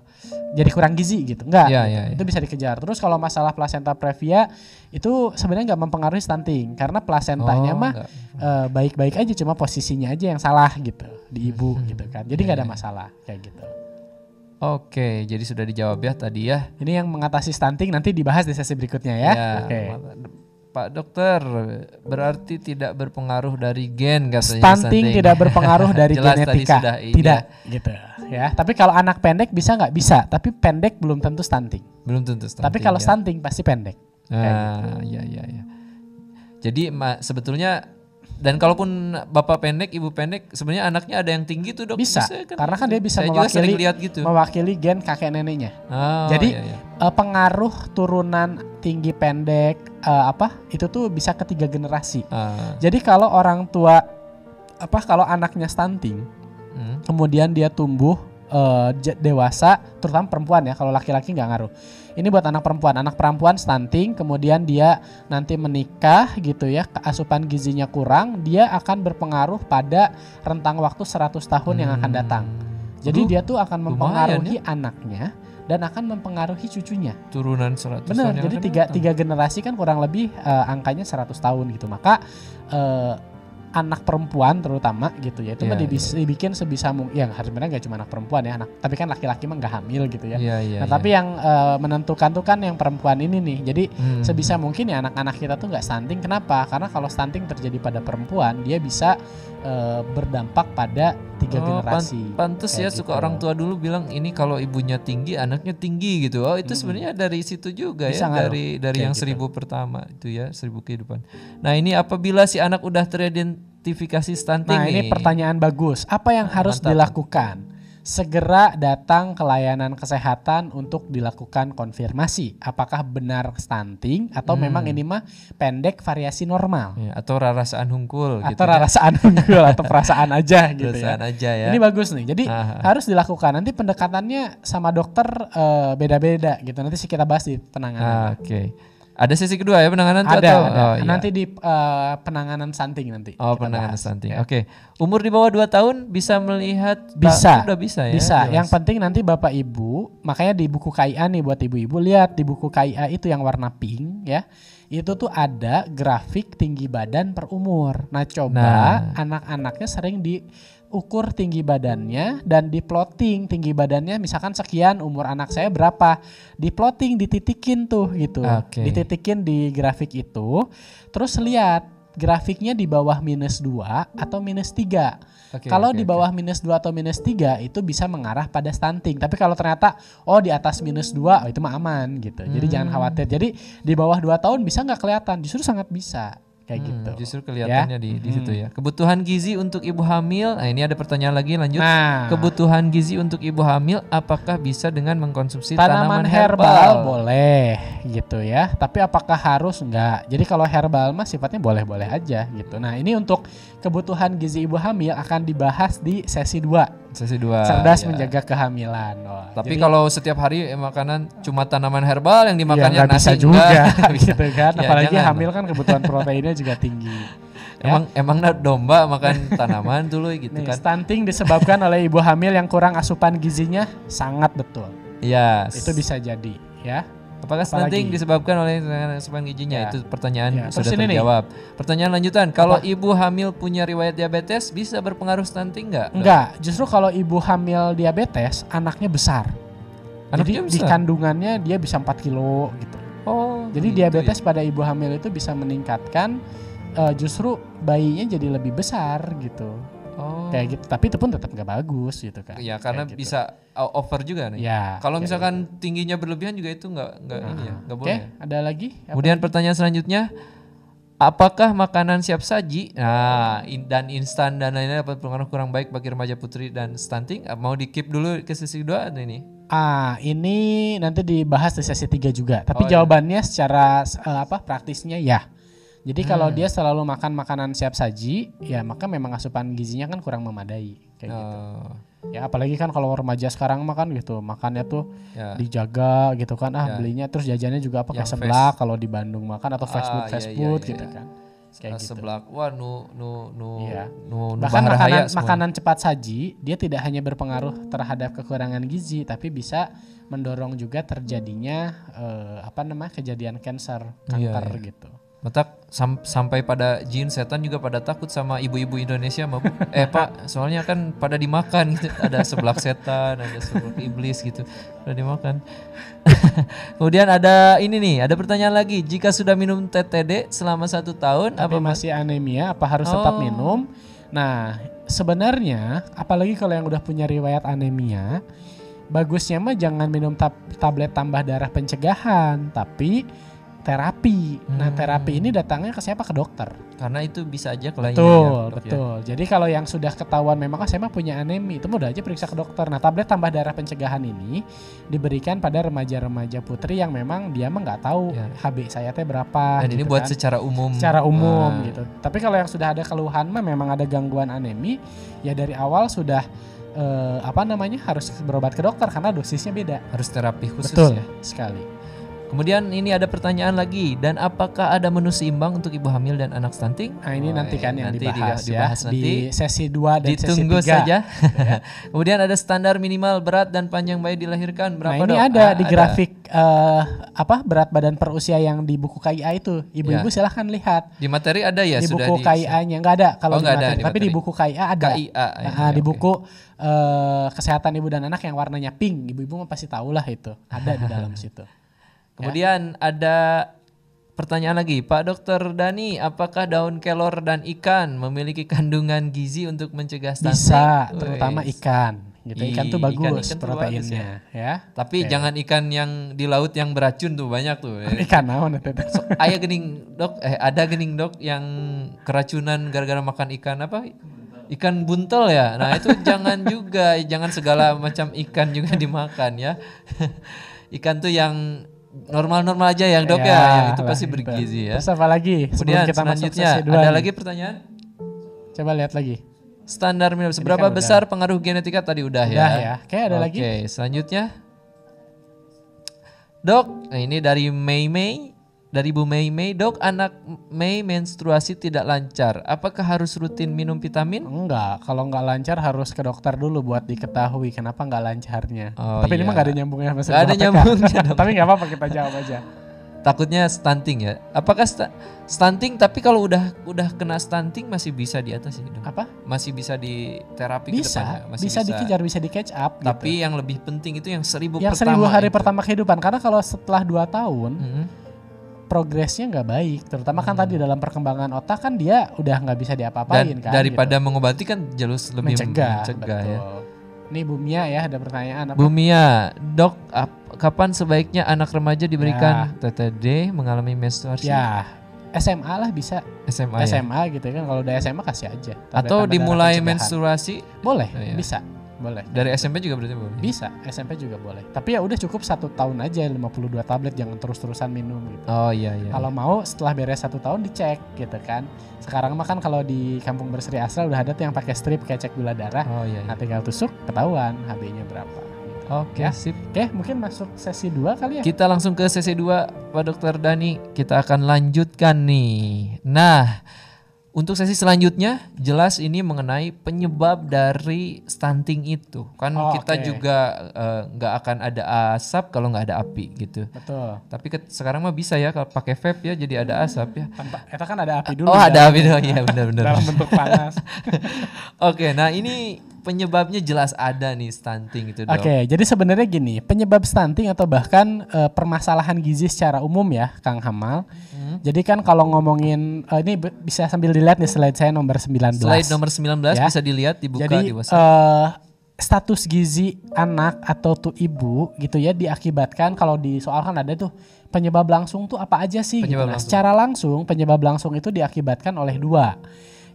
jadi kurang gizi gitu. Enggak. Ya, gitu. ya, ya. Itu bisa dikejar. Terus kalau masalah placenta previa itu sebenarnya nggak mempengaruhi stunting karena placentanya Oh, mah eh, baik-baik aja cuma posisinya aja yang salah gitu di ibu Hmm. gitu kan. Jadi nggak ada masalah kayak gitu. Oke, jadi sudah dijawab ya tadi ya. Ini yang mengatasi stunting nanti dibahas di sesi berikutnya ya. Oke. mata- Pak dokter, berarti tidak berpengaruh dari gen katanya Stunting tidak berpengaruh dari Jelas tadi genetika. sudah ini tidak gitu ya. Tapi kalau anak pendek bisa nggak bisa, tapi pendek belum tentu stunting. Belum tentu stunting. tapi kalau ya. stunting pasti pendek. Ah, ya ya ya. Jadi sebetulnya dan kalaupun bapak pendek, ibu pendek, sebenarnya anaknya ada yang tinggi tuh dok. Bisa, karena kan dia bisa Saya mewakili lihat gitu. mewakili gen kakek neneknya. Oh, Jadi iya, iya. eh, pengaruh turunan tinggi pendek eh, apa itu tuh bisa ketiga generasi. Ah, Jadi kalau orang tua apa kalau anaknya stunting, hmm. kemudian dia tumbuh j- dewasa, terutama perempuan ya. Kalau laki-laki nggak ngaruh. Ini buat anak perempuan. Anak perempuan stunting, kemudian dia nanti menikah gitu ya, asupan gizinya kurang, dia akan berpengaruh pada rentang waktu 100 tahun yang akan datang. Jadi Aduh, dia tuh akan lumayan mempengaruhi anaknya dan akan mempengaruhi cucunya. turunan 100 Benar, tahun yang jadi tiga, tiga generasi kan kurang lebih eh, angkanya 100 tahun gitu. Maka eh, anak perempuan terutama gitu ya itu Iya, mah dibis- dibikin sebisa mungkin. Yang sebenarnya nggak cuma anak perempuan ya, anak. Tapi kan laki-laki mah nggak hamil gitu ya. Iya, iya, nah iya. tapi yang eh, menentukan tuh kan yang perempuan ini nih. Jadi Hmm. sebisa mungkin ya anak-anak kita tuh nggak stunting. Kenapa? Karena kalau stunting terjadi pada perempuan, dia bisa eh, berdampak pada tiga Oh, generasi. Pantes ya Kayak suka gitu. orang tua dulu bilang ini kalau ibunya tinggi anaknya tinggi gitu. Oh itu sebenarnya dari situ juga Bisa ya ngaruh. dari dari Kayak yang gitu. seribu pertama itu ya seribu kehidupan. Nah ini apabila si anak udah teridentifikasi stunting Nah nih. ini pertanyaan bagus. Apa yang harus Mantap. dilakukan? Segera datang ke layanan kesehatan untuk dilakukan konfirmasi. Apakah benar stunting atau Hmm. memang ini mah pendek variasi normal? Ya, atau rarasaan hungkul gitu. atau rarasaan unggul atau perasaan aja gitu Perasaan ya. aja ya. Ini bagus nih. Jadi Ah. harus dilakukan. Nanti pendekatannya sama dokter eh, beda-beda gitu. Nanti sih kita bahas di penanganan. Ah, Oke. Ada sesi kedua ya penanganan ada, atau? ada. Oh, iya. Nanti di eh, penanganan stunting nanti. Oh penanganan bahas, stunting. ya. Oke. Umur di bawah 2 tahun bisa melihat Bisa. Sudah bisa ya. Bisa. jelas. Yang penting nanti Bapak Ibu, makanya di buku KIA nih buat ibu-ibu lihat di buku KIA itu yang warna pink ya. Itu tuh ada grafik tinggi badan per umur. Nah, coba Nah. anak-anaknya sering diukur tinggi badannya dan di plotting tinggi badannya misalkan sekian umur anak saya berapa. Di plotting dititikin tuh gitu. Oke. Dititikin di grafik itu. Terus lihat grafiknya di bawah minus 2 atau minus 3. Oke, kalau oke, di bawah minus 2 atau minus 3 itu bisa mengarah pada stunting. Tapi kalau ternyata oh di atas minus 2 oh, itu mah aman gitu. Jadi Hmm. jangan khawatir. Jadi di bawah 2 tahun bisa nggak kelihatan, justru sangat bisa kayak Hmm, gitu. Justru kelihatannya di di situ ya. Kebutuhan gizi untuk ibu hamil. Nah, ini ada pertanyaan lagi lanjut. Nah, Kebutuhan gizi untuk ibu hamil apakah bisa dengan mengkonsumsi tanaman, tanaman, herbal, boleh gitu ya. Tapi apakah harus enggak? Jadi kalau herbal mah sifatnya boleh-boleh aja gitu. Nah, ini untuk kebutuhan gizi ibu hamil akan dibahas di sesi 2. Sesi dua. Cerdas ya. menjaga kehamilan. Wah, Tapi jadi- kalau setiap hari eh, makanan cuma tanaman herbal yang dimakannya bisa nasi juga enggak. Bisa. gitu kan Ya, apalagi jangan hamil kan kebutuhan proteinnya juga tinggi Emang emang nah domba makan tanaman dulu gitu Nih, kan. stunting disebabkan oleh ibu hamil yang kurang asupan gizinya sangat betul Iya. itu bisa jadi ya Apakah stunting disebabkan oleh asupan gizinya? Ya. Itu pertanyaan Ya, terus sudah ini nih. terjawab. Pertanyaan lanjutan, kalau ibu hamil punya riwayat diabetes bisa berpengaruh stunting nggak? enggak justru kalau ibu hamil diabetes anaknya besar Anaknya jadi di besar? kandungannya dia bisa 4 kilo gitu Oh, jadi gitu diabetes ya. pada ibu hamil itu bisa meningkatkan eh, justru bayinya jadi lebih besar gitu Oh. kayak gitu tapi itu pun tetap nggak bagus gitu kan Ya karena Kayak gitu. bisa over juga nih. ya Kalau misalkan tingginya berlebihan juga itu nggak nggak ini ya, nggak Oke, boleh. ada lagi? Apa? Kemudian pertanyaan selanjutnya, apakah makanan siap saji nah, in- dan instan dan lainnya dapat berpengaruh kurang baik bagi remaja putri dan stunting? Ah, Mau di keep dulu ke sesi dua atau ini? Ah, ini nanti dibahas di sesi 3 juga. Tapi Oh, iya. jawabannya secara eh, apa praktisnya ya. Jadi kalau dia selalu makan makanan siap saji, ya maka memang asupan gizinya kan kurang memadai kayak gitu. Oh, Ya apalagi kan kalau remaja sekarang makan gitu, makannya tuh ya. dijaga gitu kan. Ah, Ya. belinya terus jajannya juga apa kayak seblak kalau di Bandung makan atau fast food Ah, fast iya, iya, food iya, gitu iya. kan. Kayak Nah, gitu. seblak. Wah, nu nu nu Iya. nu, nu Bahkan makanan, semua. makanan cepat saji dia tidak hanya berpengaruh terhadap kekurangan gizi, tapi bisa mendorong juga terjadinya eh, apa namanya kejadian cancer, Iya, kanker iya. gitu. Matak sam- sampai pada jin setan juga pada takut sama ibu-ibu Indonesia mah Bu. Eh Pak, soalnya kan pada dimakan gitu. Ada seblak setan, ada seblak iblis gitu. Pada dimakan. Kemudian ada ini nih, ada pertanyaan lagi. Jika sudah minum TTD selama satu tahun, Tapi apa mas? masih anemia, apa harus tetap Oh. minum? Nah, sebenarnya apalagi kalau yang udah punya riwayat anemia, bagusnya mah jangan minum tab- tablet tambah darah pencegahan, tapi terapi. Nah, Hmm. terapi ini datangnya ke siapa? Ke dokter. Karena itu bisa aja kelainan Betul, ya, dok, ya. betul. Jadi kalau yang sudah ketahuan memang ah saya mah punya anemia, itu mudah aja periksa ke dokter. Nah, tablet tambah darah pencegahan ini diberikan pada remaja-remaja putri yang memang dia mah nggak tahu Ya. HB saya teh berapa. Dan ini gitu buat kan. secara umum. secara umum Ah, gitu. Tapi kalau yang sudah ada keluhan mah memang ada gangguan anemi, ya dari awal sudah eh, apa namanya harus berobat ke dokter karena dosisnya beda. Harus terapi khusus Betul ya. sekali. Kemudian ini ada pertanyaan lagi. Dan apakah ada menu seimbang untuk ibu hamil dan anak stunting? Nah ini Wah, nanti kan yang nanti dibahas, di- ya dibahas nanti. di sesi 2 dan Ditunggu sesi 3. saja. Kemudian ada standar minimal berat dan panjang bayi dilahirkan Nah berapa ini dok? ada Ah, di grafik eh, apa berat badan per usia yang di buku KIA itu. Ibu-ibu silahkan lihat Di materi ada ya di sudah buku di KIA-nya nggak ada kalau Oh, di nggak ada materi, di tapi di materi. buku KIA ada. KIA. ya, Nah, di oke. buku eh, kesehatan ibu dan anak yang warnanya pink, ibu-ibu pasti tahu lah itu. Ada di dalam situ. Kemudian ada pertanyaan lagi, Pak Dokter Dani, apakah daun kelor dan ikan memiliki kandungan gizi untuk mencegah stunting? Bisa, terutama ikan. Gitu. Ikan tuh bagus ikan- ikan proteinnya, ya. Tapi jangan ikan yang di laut yang beracun tuh banyak tuh. ya. Ikan naon eta teh? Ayah gening dok, eh ada gening dok yang keracunan gara-gara makan ikan apa? Ikan buntel ya. Nah itu jangan juga, jangan segala macam ikan juga dimakan ya. ikan tuh yang normal-normal aja ya dok ya, yang itu pasti bergizi ya. Terus apa lagi? Kemudian kita masuk selanjutnya dua ada nih. lagi pertanyaan. Coba lihat lagi. Standar minum seberapa kan udah. besar pengaruh genetika tadi udah, ya. Udah ya. Oke, ada lagi. Oke, selanjutnya. Dok, nah ini dari Mei Mei, dari Bu Mei Mei, dok anak Mei menstruasi tidak lancar. Apakah harus rutin minum vitamin? Enggak, kalau nggak lancar harus ke dokter dulu buat diketahui kenapa nggak lancarnya. Oh, Tapi ini iya. mah nggak ada nyambungnya sama Nggak ada nyambungnya. Tapi nggak apa-apa kita jawab aja. Takutnya stunting ya. Apakah sta- stunting tapi kalau udah udah kena stunting masih bisa diatasi dok? Apa? Masih bisa di terapi ke Bisa, depannya? Masih bisa dikejar, bisa di catch up. gitu. Tapi yang lebih penting itu yang seribu yang pertama. seribu hari itu. pertama kehidupan karena kalau setelah dua tahun Mhm. Progresnya nggak baik terutama kan tadi dalam perkembangan otak kan dia udah nggak bisa diapa-apain kan daripada gitu. mengobati kan jalur lebih mencegah, mencegah ya. betul. Ini Bu Mia ya ada pertanyaan apa? Bu Mia, dok, ap- kapan sebaiknya anak remaja diberikan TTD mengalami menstruasi? Ya SMA lah bisa SMA ya? SMA gitu kan kalau udah SMA kasih aja. Atau dimulai menstruasi boleh Oh, iya. bisa boleh dari SMP juga berarti boleh? bisa SMP juga boleh tapi ya udah cukup satu tahun aja 52 tablet jangan terus-terusan minum gitu. Oh iya iya. Kalau mau setelah beres satu tahun dicek gitu kan. Sekarang mah kan kalau di kampung berseri Asra udah ada tuh yang pakai strip kayak cek gula darah. Oh iya. iya. Nah tinggal tusuk ketahuan HB-nya berapa. gitu. Oke, Ya. sip. Oke mungkin masuk sesi 2 kali ya. Kita langsung ke sesi 2 Pak Dokter Dani. Kita akan lanjutkan nih. Nah, untuk sesi selanjutnya jelas ini mengenai penyebab dari stunting itu. Kan Oh, kita oke. juga eh, nggak akan ada asap kalau nggak ada api gitu. Betul. Tapi ke- sekarang mah bisa ya kalau pakai vape ya jadi ada asap ya. Tanpa, itu kan ada api dulu. Oh di ada api dong ya benar-benar. Dalam bentuk panas. Oke, nah ini penyebabnya jelas ada nih stunting itu dok. Oke, jadi sebenarnya gini, penyebab stunting atau bahkan eh, permasalahan gizi secara umum ya, Kang Hamal. Hmm. Jadi kan kalau ngomongin eh, ini bisa sambil dilihat di slide saya nomor 19. Slide nomor 19 Ya. bisa dilihat dibuka Jadi di WhatsApp. eh, status gizi anak atau tuh ibu gitu ya diakibatkan kalau di soal kan ada tuh penyebab langsung tuh apa aja sih? gitu. Penyebab Nah, langsung. secara langsung penyebab langsung itu diakibatkan oleh dua.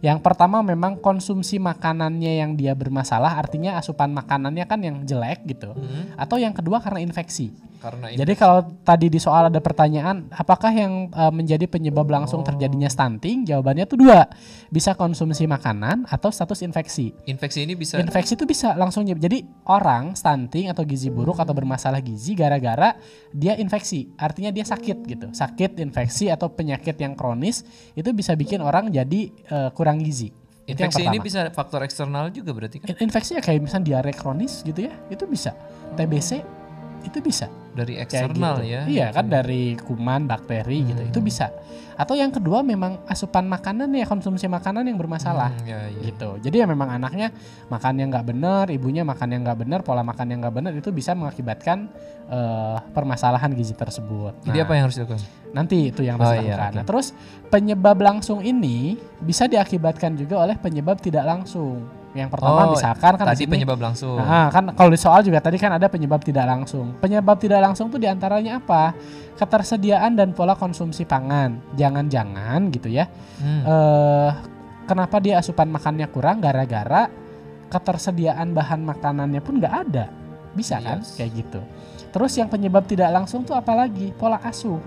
Yang pertama memang konsumsi makanannya yang dia bermasalah, artinya asupan makanannya kan yang jelek gitu. Hmm. Atau yang kedua karena infeksi. Karena Jadi kalau tadi di soal ada pertanyaan, apakah yang uh, menjadi penyebab langsung Oh. terjadinya stunting? Jawabannya tuh dua, bisa konsumsi makanan atau status infeksi. infeksi ini bisa Infeksi itu bisa langsung jadi orang stunting atau gizi buruk atau bermasalah gizi gara-gara dia infeksi, artinya dia sakit gitu. Sakit, infeksi atau penyakit yang kronis itu bisa bikin orang jadi uh, kurang gizi. Infeksi ini bisa faktor eksternal juga berarti kan In- infeksi ya kayak misalnya diare kronis gitu ya, itu bisa. TBC itu bisa dari eksternal gitu. ya. Iya kan dari kuman, bakteri gitu. Itu bisa. Atau yang kedua memang asupan makanan ya konsumsi makanan yang bermasalah. Hmm, ya, ya. gitu. Jadi ya memang anaknya makan yang nggak benar, ibunya makan yang nggak benar, pola makan yang nggak benar itu bisa mengakibatkan eh, permasalahan gizi tersebut. Jadi Nah, apa yang harus dilakukan? Nanti itu yang Oh, harus iya, dilakukan. oke. Nah, terus penyebab langsung ini bisa diakibatkan juga oleh penyebab tidak langsung. Yang pertama Oh, misalkan kan di Tadi penyebab langsung. Nah, kan kalau di soal juga tadi kan ada penyebab tidak langsung. Penyebab tidak langsung tuh di antaranya apa? Ketersediaan dan pola konsumsi pangan. Jangan-jangan gitu ya. Hmm. Eh, kenapa dia asupan makannya kurang? Gara-gara ketersediaan bahan makanannya pun nggak ada. Bisa kan? Yes. Kayak gitu. Terus yang penyebab tidak langsung tuh apalagi? Pola asuh.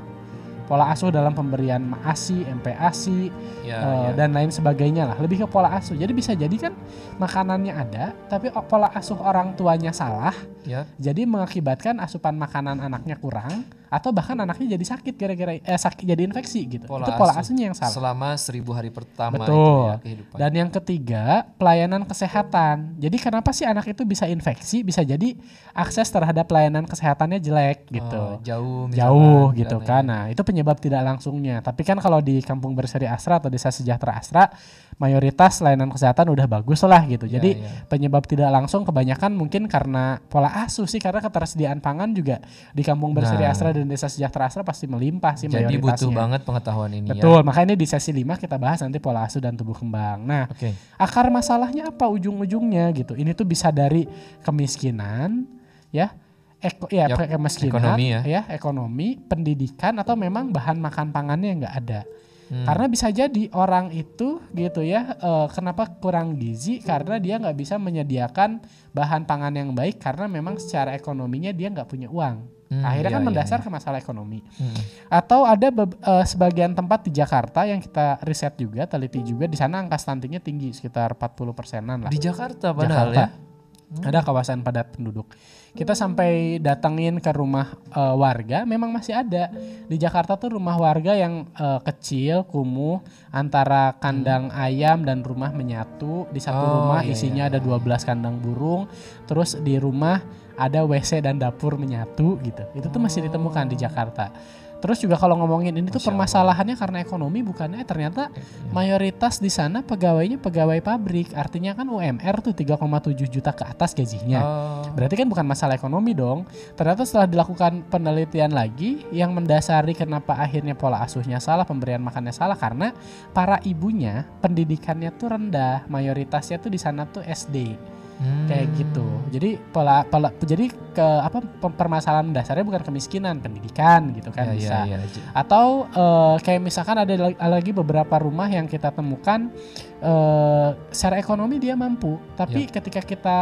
Pola asuh dalam pemberian ASI, MPASI, ya, eh, ya. dan lain sebagainya lah lebih ke pola asuh jadi bisa jadi kan makanannya ada tapi pola asuh orang tuanya salah ya. jadi mengakibatkan asupan makanan anaknya kurang atau bahkan anaknya jadi sakit gara-gara eh sakit jadi infeksi gitu Pola itu pola asuh. asuhnya yang salah Selama seribu hari pertama itu Betul. ya kehidupan. dan yang ketiga pelayanan kesehatan jadi kenapa sih anak itu bisa infeksi bisa jadi akses terhadap pelayanan kesehatannya jelek gitu Oh, jauh misalkan, jauh gitu kan. Nah, itu penyebab tidak langsungnya. Tapi kan kalau di Kampung Berseri Asra atau Desa Sejahtera Asra, mayoritas layanan kesehatan udah bagus lah gitu. Ya, Jadi ya. penyebab tidak langsung kebanyakan mungkin karena pola asuh sih karena ketersediaan pangan juga di Kampung Berseri Nah. Asra dan Desa Sejahtera Asra pasti melimpah sih Jadi butuh banget pengetahuan ini ya. Betul, makanya ini di sesi 5 kita bahas nanti pola asuh dan tubuh kembang. Nah, Oke. akar masalahnya apa ujung-ujungnya gitu. Ini tuh bisa dari kemiskinan, ya, eko, ya Yap, kemiskinan, ekonomi ya. ekonomi, pendidikan atau memang bahan makan pangannya nggak ada. Hmm. Karena bisa jadi orang itu gitu ya, eh, kenapa kurang gizi? Karena dia nggak bisa menyediakan bahan pangan yang baik karena memang secara ekonominya dia nggak punya uang. Hmm, Akhirnya iya, kan iya, mendasar iya. ke masalah ekonomi. Hmm. Atau ada eh, sebagian tempat di Jakarta yang kita riset juga, teliti juga di sana angka stuntingnya tinggi sekitar 40 persenan lah. Di Jakarta padahal Jakarta. ya. Ada kawasan padat penduduk. Kita sampai datengin ke rumah eh, warga, memang masih ada di Jakarta tuh rumah warga yang eh, kecil, kumuh, antara kandang ayam dan rumah menyatu. Di satu Oh, rumah iya, isinya iya. ada 12 kandang burung, terus di rumah ada WC dan dapur menyatu gitu. Itu tuh masih ditemukan di Jakarta. Terus juga kalau ngomongin ini tuh Masya Allah. permasalahannya karena ekonomi bukannya ternyata mayoritas di sana pegawainya pegawai pabrik. Artinya kan UMR tuh 3,7 juta ke atas gajinya. Oh. Berarti kan bukan masalah ekonomi dong. Ternyata setelah dilakukan penelitian lagi yang mendasari kenapa akhirnya pola asuhnya salah, pemberian makannya salah karena para ibunya pendidikannya tuh rendah. Mayoritasnya tuh di sana tuh SD Hmm. kayak gitu. Jadi pola, pola jadi ke apa permasalahan dasarnya bukan kemiskinan, pendidikan gitu Ya, kan bisa. ya, ya. Atau eh, kayak misalkan ada lag- lagi beberapa rumah yang kita temukan eh, secara ekonomi dia mampu, tapi ketika kita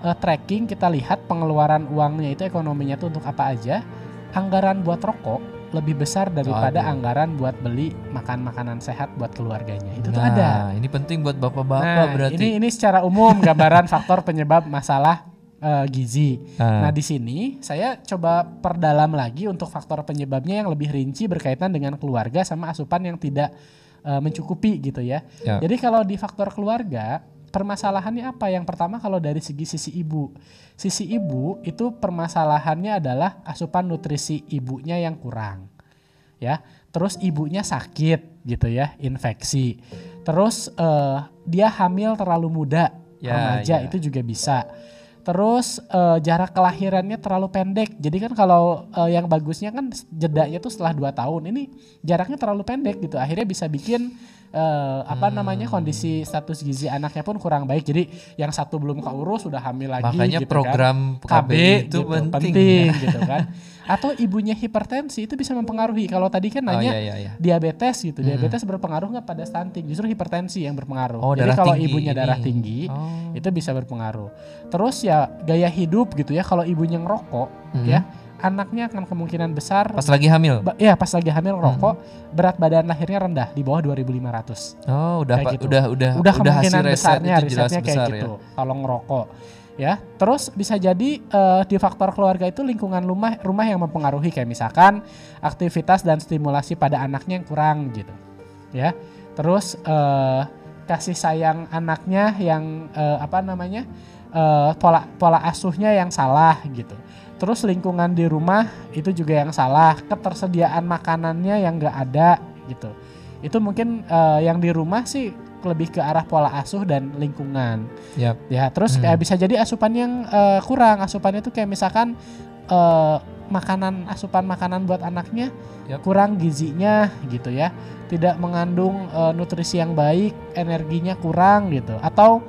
eh, tracking kita lihat pengeluaran uangnya itu ekonominya itu untuk apa aja, anggaran buat rokok lebih besar daripada Aduh. anggaran buat beli makan makanan sehat buat keluarganya. Itu tuh nah, ada. ini penting buat bapak-bapak Nah, berarti. ini ini secara umum gambaran faktor penyebab masalah eh, gizi. Nah, Nah di sini saya coba perdalam lagi untuk faktor penyebabnya yang lebih rinci berkaitan dengan keluarga sama asupan yang tidak eh, mencukupi gitu ya. Ya. Jadi kalau di faktor keluarga permasalahannya apa? Yang pertama kalau dari segi sisi ibu, sisi ibu itu permasalahannya adalah asupan nutrisi ibunya yang kurang, ya. Terus ibunya sakit gitu ya, infeksi. Terus eh, dia hamil terlalu muda, Ya, remaja ya. itu juga bisa. Terus eh, jarak kelahirannya terlalu pendek. Jadi kan kalau eh, yang bagusnya kan jedanya tuh setelah 2 tahun. Ini jaraknya terlalu pendek gitu. Akhirnya bisa bikin eh, apa namanya kondisi status gizi anaknya pun kurang baik. Jadi yang satu belum keurus sudah hamil lagi makanya gitu kan. program KB, KB itu gitu, penting. gitu kan. Atau ibunya hipertensi itu bisa mempengaruhi. Kalau tadi kan Oh nanya iya iya iya. diabetes gitu. Diabetes berpengaruh nggak pada stunting? Justru hipertensi yang berpengaruh. Oh, Jadi kalau tinggi ibunya ini. darah tinggi Oh. itu bisa berpengaruh. Terus ya gaya hidup gitu ya. Kalau ibunya ngerokok Mhm. ya anaknya akan kemungkinan besar Pas lagi hamil. ba- ya pas lagi hamil rokok berat badan lahirnya rendah di bawah 2500. Oh, udah Kayak gitu. udah udah Udah hasil kemungkinan riset besarnya itu jelas risetnya kayak besar ya. gitu. Kalau ngerokok ya. Terus bisa jadi eh, di faktor keluarga itu lingkungan rumah rumah yang mempengaruhi kayak misalkan aktivitas dan stimulasi pada anaknya yang kurang gitu. Ya. Terus eh, kasih sayang anaknya yang eh, apa namanya? eh, pola pola asuhnya yang salah gitu. Terus lingkungan di rumah itu juga yang salah, ketersediaan makanannya yang enggak ada gitu. Itu mungkin eh, yang di rumah sih lebih ke arah pola asuh dan lingkungan. Yap. Ya, terus Hmm. kayak bisa jadi asupan yang eh, kurang. Asupannya itu kayak misalkan eh, makanan asupan makanan buat anaknya Yap. kurang gizinya gitu ya. Tidak mengandung eh, nutrisi yang baik, energinya kurang gitu. Atau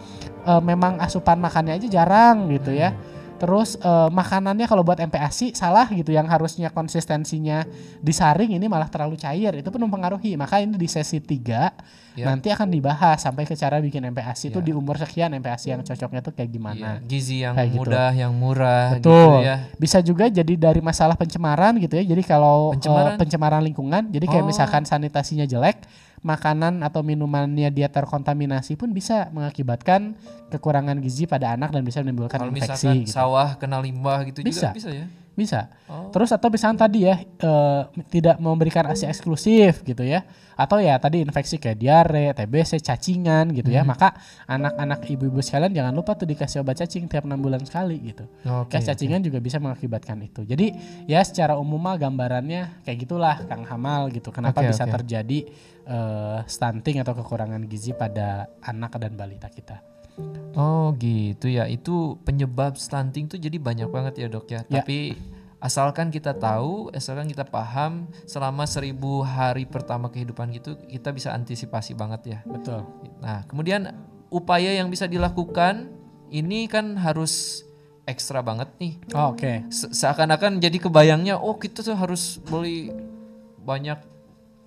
eh, memang asupan makannya aja jarang gitu ya. Terus eh, makanannya kalau buat MPASI salah gitu yang harusnya konsistensinya disaring ini malah terlalu cair itu pun mempengaruhi. Maka ini di sesi 3 Ya. nanti akan dibahas sampai ke cara bikin MPASI itu Ya. di umur sekian MPASI yang cocoknya tuh kayak gimana. Iya, gizi yang Kayak gitu. mudah, yang murah Betul. gitu ya. Bisa juga jadi dari masalah pencemaran gitu ya. Jadi kalau eh, Pencemaran? pencemaran lingkungan, jadi kayak Oh. misalkan sanitasinya jelek, makanan atau minumannya dia terkontaminasi pun bisa mengakibatkan kekurangan gizi pada anak dan bisa menimbulkan Kalau infeksi misalkan gitu. sawah kena limbah gitu Bisa. juga bisa ya. Bisa. Oh. Terus atau misalnya tadi ya eh, tidak memberikan ASI eksklusif gitu ya. Atau ya tadi infeksi kayak diare, TBC, cacingan gitu Hmm. ya. Maka anak-anak ibu-ibu sekalian jangan lupa tuh dikasih obat cacing tiap enam bulan sekali gitu. Oke. Kayak cacingan juga bisa mengakibatkan itu. Jadi ya secara umum mah gambarannya kayak gitulah Kang Hamal gitu. Kenapa Oke, bisa oke. terjadi eh, stunting atau kekurangan gizi pada anak dan balita kita. Oh gitu ya. Itu penyebab stunting tuh jadi banyak banget ya dok ya. Ya. Tapi asalkan kita tahu, asalkan kita paham selama seribu hari pertama kehidupan gitu kita bisa antisipasi banget ya. Betul. Nah kemudian upaya yang bisa dilakukan ini kan harus ekstra banget nih. Oh, Oke. Se- Seakan-akan jadi kebayangnya oh kita tuh harus beli banyak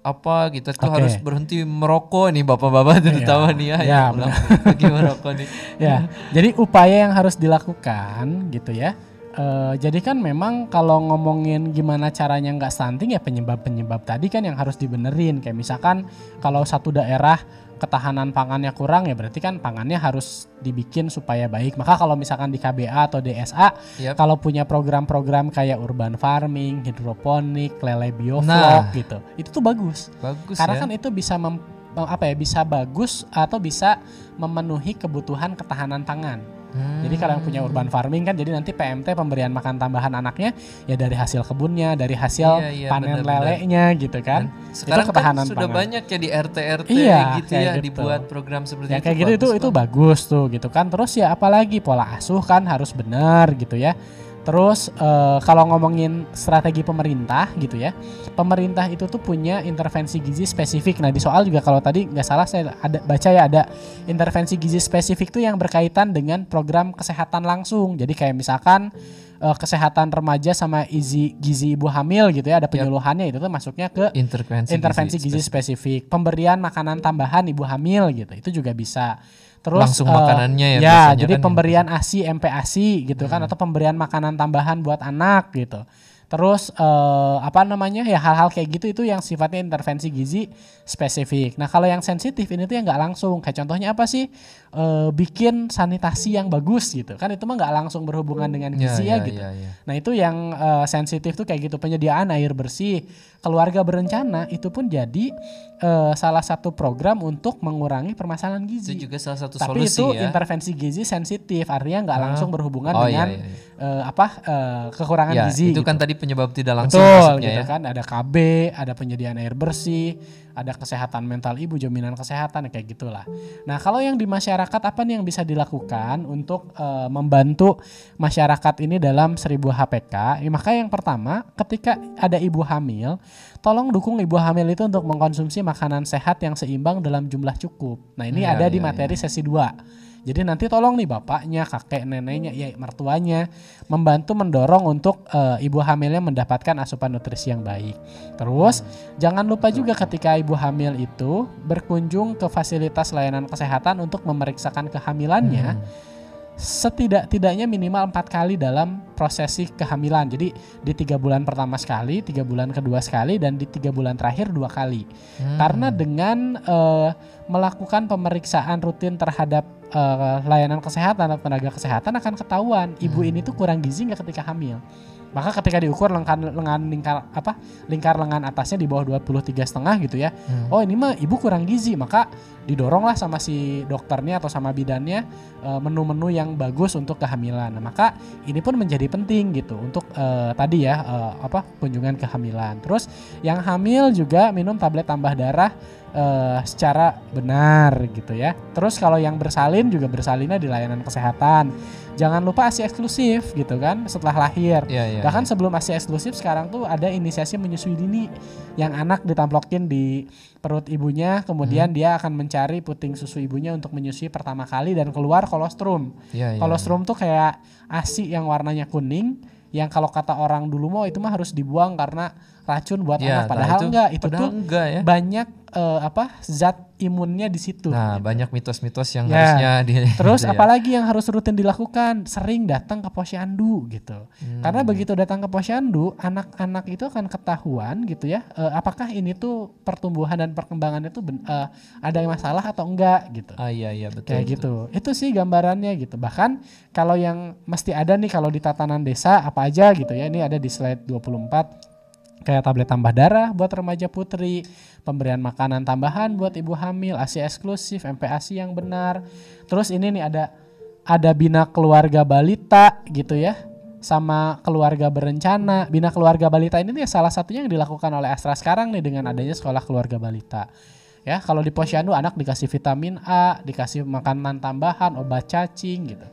apa gitu tuh Oke. harus berhenti merokok nih bapak-bapak terutama nih ya, Ya, yang pergi merokok nih. ya, jadi upaya yang harus dilakukan gitu ya. Eh, jadi kan memang kalau ngomongin gimana caranya nggak stunting ya penyebab-penyebab tadi kan yang harus dibenerin. Kayak misalkan kalau satu daerah ketahanan pangannya kurang ya berarti kan pangannya harus dibikin supaya baik. Maka kalau misalkan di KBA atau DSA Yap. kalau punya program-program kayak urban farming, hidroponik, lele bioflok Nah. gitu, itu tuh bagus. Bagus Karena ya. kan itu bisa mem- apa ya bisa bagus atau bisa memenuhi kebutuhan ketahanan pangan. Hmm. Jadi kalau yang punya urban farming kan jadi nanti PMT pemberian makan tambahan anaknya ya dari hasil kebunnya, dari hasil Iya, iya, panen benar-benar. lelenya gitu kan. Dan sekarang kan ketahanan sudah pangan. banyak ya di RT RT Iya, gitu ya gitu. dibuat program seperti Ya itu. kayak gitu itu itu bagus tuh gitu kan. Terus ya apalagi pola asuh kan harus benar gitu ya. Terus eh, kalau ngomongin strategi pemerintah gitu ya, pemerintah itu tuh punya intervensi gizi spesifik. Nah di soal juga kalau tadi nggak salah saya ada baca ya ada intervensi gizi spesifik tuh yang berkaitan dengan program kesehatan langsung. Jadi kayak misalkan eh, kesehatan remaja sama izi gizi ibu hamil gitu ya ada penyuluhannya itu tuh masuknya ke intervensi, intervensi gizi, spesifik, pemberian makanan tambahan ibu hamil gitu, itu juga bisa. Terus Langsung eh, makanannya ya ya, jadi kan ya. pemberian ASI, MPASI gitu kan, atau pemberian makanan tambahan buat anak gitu. Terus eh, apa namanya ya hal-hal kayak gitu itu yang sifatnya intervensi gizi spesifik. Nah kalau yang sensitif ini tuh yang nggak langsung. Kayak contohnya apa sih? Eh, bikin sanitasi yang bagus gitu kan itu mah nggak langsung berhubungan dengan Ya, gizi ya, ya, gitu. ya, ya. Nah itu yang eh, sensitif tuh kayak gitu penyediaan air bersih keluarga berencana itu pun jadi eh, salah satu program untuk mengurangi permasalahan Itu gizi. juga salah satu Tapi solusi itu ya. intervensi gizi sensitif artinya nggak langsung berhubungan Oh, iya, dengan iya, iya. eh, apa eh, kekurangan Ya, gizi. itu gitu. kan tadi penyebab tidak langsung Betul gitu ya. kan ada KB, ada penyediaan air bersih, ada kesehatan mental ibu, jaminan kesehatan kayak gitulah. Nah, kalau yang di masyarakat apa nih yang bisa dilakukan untuk eh, membantu masyarakat ini dalam 1000 HPK? Ya, maka yang pertama, ketika ada ibu hamil, tolong dukung ibu hamil itu untuk mengkonsumsi makanan sehat yang seimbang dalam jumlah cukup. Nah, ini Iya, ada di iya, materi sesi 2. Jadi nanti tolong nih bapaknya, kakek, neneknya, ya mertuanya membantu mendorong untuk eh, ibu hamilnya mendapatkan asupan nutrisi yang baik. Terus jangan lupa juga ketika ibu hamil itu berkunjung ke fasilitas layanan kesehatan untuk memeriksakan kehamilannya. Hmm. Setidak-tidaknya minimal empat kali dalam prosesi kehamilan. Jadi di tiga bulan pertama sekali, tiga bulan kedua sekali, dan di tiga bulan terakhir dua kali. Hmm. Karena dengan eh, melakukan pemeriksaan rutin terhadap eh, layanan kesehatan atau tenaga kesehatan akan ketahuan ibu Hmm. ini tuh kurang gizi nggak ketika hamil. Maka ketika diukur lengan lengan lingkar apa lingkar lengan atasnya di bawah 23 setengah gitu ya. Hmm. Oh ini mah ibu kurang gizi maka didoronglah sama si dokternya atau sama bidannya eh, menu-menu yang bagus untuk kehamilan. Nah, maka ini pun menjadi penting gitu untuk eh, tadi ya eh, apa kunjungan kehamilan. Terus yang hamil juga minum tablet tambah darah eh, secara benar gitu ya. Terus kalau yang bersalin juga bersalinnya di layanan kesehatan. Jangan lupa ASI eksklusif gitu kan setelah lahir. Iya, iya. Bahkan sebelum ASI eksklusif sekarang tuh ada inisiasi menyusui dini yang anak ditamplokin di perut ibunya, kemudian Hmm. dia akan mencari puting susu ibunya untuk menyusui pertama kali dan keluar kolostrum. Iya, iya. Kolostrum tuh kayak ASI yang warnanya kuning yang kalau kata orang dulu mau itu mah harus dibuang karena racun buat Iya, anak nah padahal itu- enggak itu padahal tuh enggak ya. banyak eh, apa zat imunnya di situ. Nah, banyak mitos-mitos yang Ya. harusnya di Terus gitu ya. apalagi yang harus rutin dilakukan? Sering datang ke posyandu gitu. Hmm. Karena begitu datang ke posyandu, anak-anak itu akan ketahuan gitu ya, eh, apakah ini tuh pertumbuhan dan perkembangannya tuh ben- eh, ada masalah atau enggak gitu. Ah iya iya betul. Kayak betul. gitu. Itu sih gambarannya gitu. Bahkan kalau yang mesti ada nih kalau di tatanan desa apa aja gitu ya. Ini ada di slide 24 kayak tablet tambah darah buat remaja putri, pemberian makanan tambahan buat ibu hamil, ASI eksklusif, MPASI yang benar. Terus ini nih ada ada bina keluarga balita gitu ya sama keluarga berencana. Bina keluarga balita ini nih salah satunya yang dilakukan oleh Astra sekarang nih dengan adanya sekolah keluarga balita. Ya, kalau di posyandu anak dikasih vitamin A, dikasih makanan tambahan, obat cacing gitu.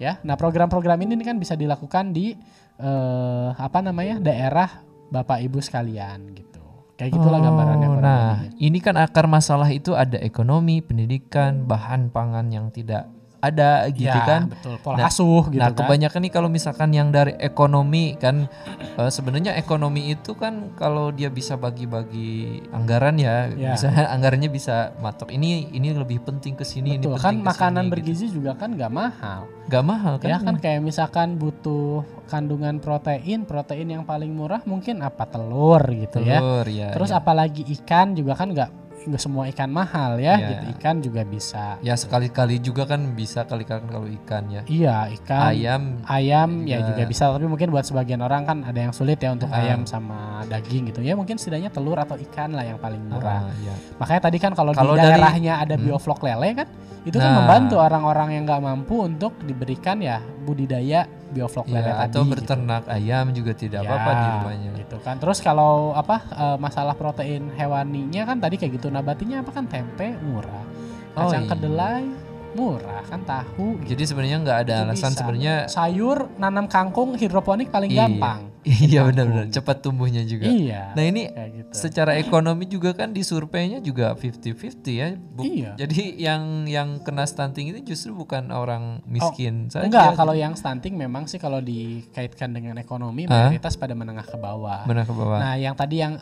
Ya. Nah, program-program ini kan bisa dilakukan di eh, apa namanya? daerah Bapak Ibu sekalian gitu. Kayak gitulah gambarannya Oh, kurang Nah, ini kan akar masalah itu ada ekonomi, pendidikan, bahan pangan yang tidak ada gitu Ya, kan. betul. Pola Nah, asuh gitu nah, kan. kebanyakan nih kalau misalkan yang dari ekonomi kan eh, sebenarnya ekonomi itu kan kalau dia bisa bagi-bagi anggaran ya, Ya. bisa anggarannya bisa matok. Ini ini lebih penting ke sini, ini penting kan ke makanan gitu. bergizi juga kan nggak mahal. Gak mahal kan? Ya kan kayak misalkan butuh kandungan protein, protein yang paling murah mungkin apa telur gitu ya. Telur ya. Terus ya. apalagi ikan juga kan nggak nggak semua ikan mahal ya, Iya. gitu. Ikan juga bisa. Ya sekali-kali juga kan bisa kali-kali kalau ikan ya. Iya, ikan. Ayam Ayam ya juga. juga bisa, tapi mungkin buat sebagian orang kan ada yang sulit ya untuk Ah. ayam sama daging gitu. Ya mungkin setidaknya telur atau ikan lah yang paling murah. ah, ya. Makanya tadi kan kalau di Kalau dari- daerahnya ada Hmm. bioflok lele kan, itu kan Nah. membantu orang-orang yang nggak mampu untuk diberikan ya budidaya bioflok lele Ya, tadi. atau gitu. berternak ayam juga tidak apa-apa Ya, di rumahnya. Gitu kan. Terus kalau apa eh, masalah protein hewaninya kan tadi kayak gitu. Nabatinya apa kan tempe murah. Oh, Kacang iya. kedelai murah kan tahu. gitu. Jadi sebenarnya nggak ada Itu alasan sebenarnya sayur nanam kangkung hidroponik paling Iya. gampang. Iya benar-benar cepat tumbuhnya juga. Iya. Nah ini kayak gitu. secara ekonomi juga kan di surveinya juga 50-50 ya. Bu- Iya. Jadi yang yang kena stunting itu justru bukan orang miskin saja. Oh, Enggak, kalau yang stunting memang sih kalau dikaitkan dengan ekonomi Hah? mayoritas pada menengah ke bawah. Benar ke bawah. Nah, yang tadi yang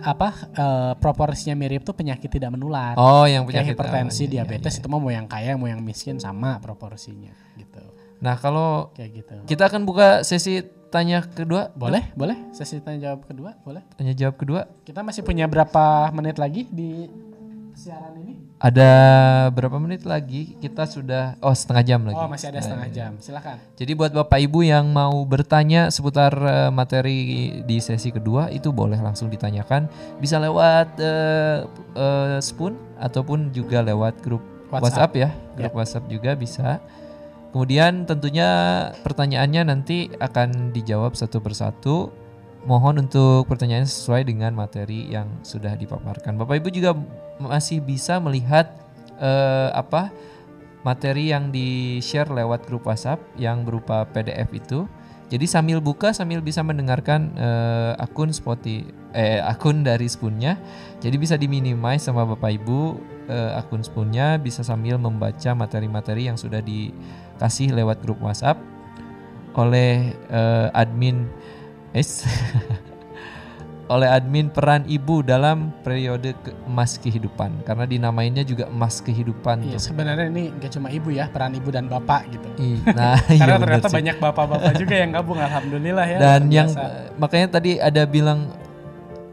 apa eh, proporsinya mirip tuh penyakit tidak menular. oh, yang Kayak penyakit hipertensi, oh, iya, iya, diabetes iya. itu mah mau yang kaya mau yang miskin sama proporsinya gitu. Nah, kalau Kayak gitu. kita akan buka sesi tanya kedua. Boleh, boleh. Sesi tanya jawab kedua, boleh. Tanya jawab kedua. Kita masih punya berapa menit lagi di siaran ini? Ada berapa menit lagi? Kita sudah oh setengah jam lagi. Oh, masih ada setengah jam. Silakan. Jadi buat Bapak Ibu yang mau bertanya seputar eh, materi di sesi kedua itu boleh langsung ditanyakan. Bisa lewat eh, eh, Spoon ataupun juga lewat grup WhatsApp, WhatsApp. ya. Grup WhatsApp juga bisa. Kemudian tentunya pertanyaannya nanti akan dijawab satu persatu. Mohon untuk pertanyaan sesuai dengan materi yang sudah dipaparkan. Bapak Ibu juga masih bisa melihat eh, apa materi yang di-share lewat grup WhatsApp yang berupa PDF itu. Jadi sambil buka sambil bisa mendengarkan eh, akun Spotify eh akun dari Spoonnya. Jadi bisa diminimize sama Bapak Ibu eh, akun Spoonnya bisa sambil membaca materi-materi yang sudah dikasih lewat grup WhatsApp oleh eh, admin S oleh admin peran ibu dalam periode ke- emas kehidupan karena dinamainnya juga emas kehidupan Iya, tuh. sebenarnya ini gak cuma ibu ya, peran ibu dan bapak gitu. Ih, Nah, iya Karena bener ternyata sih. banyak bapak-bapak juga yang gabung, alhamdulillah ya. Dan yang biasa. makanya tadi ada bilang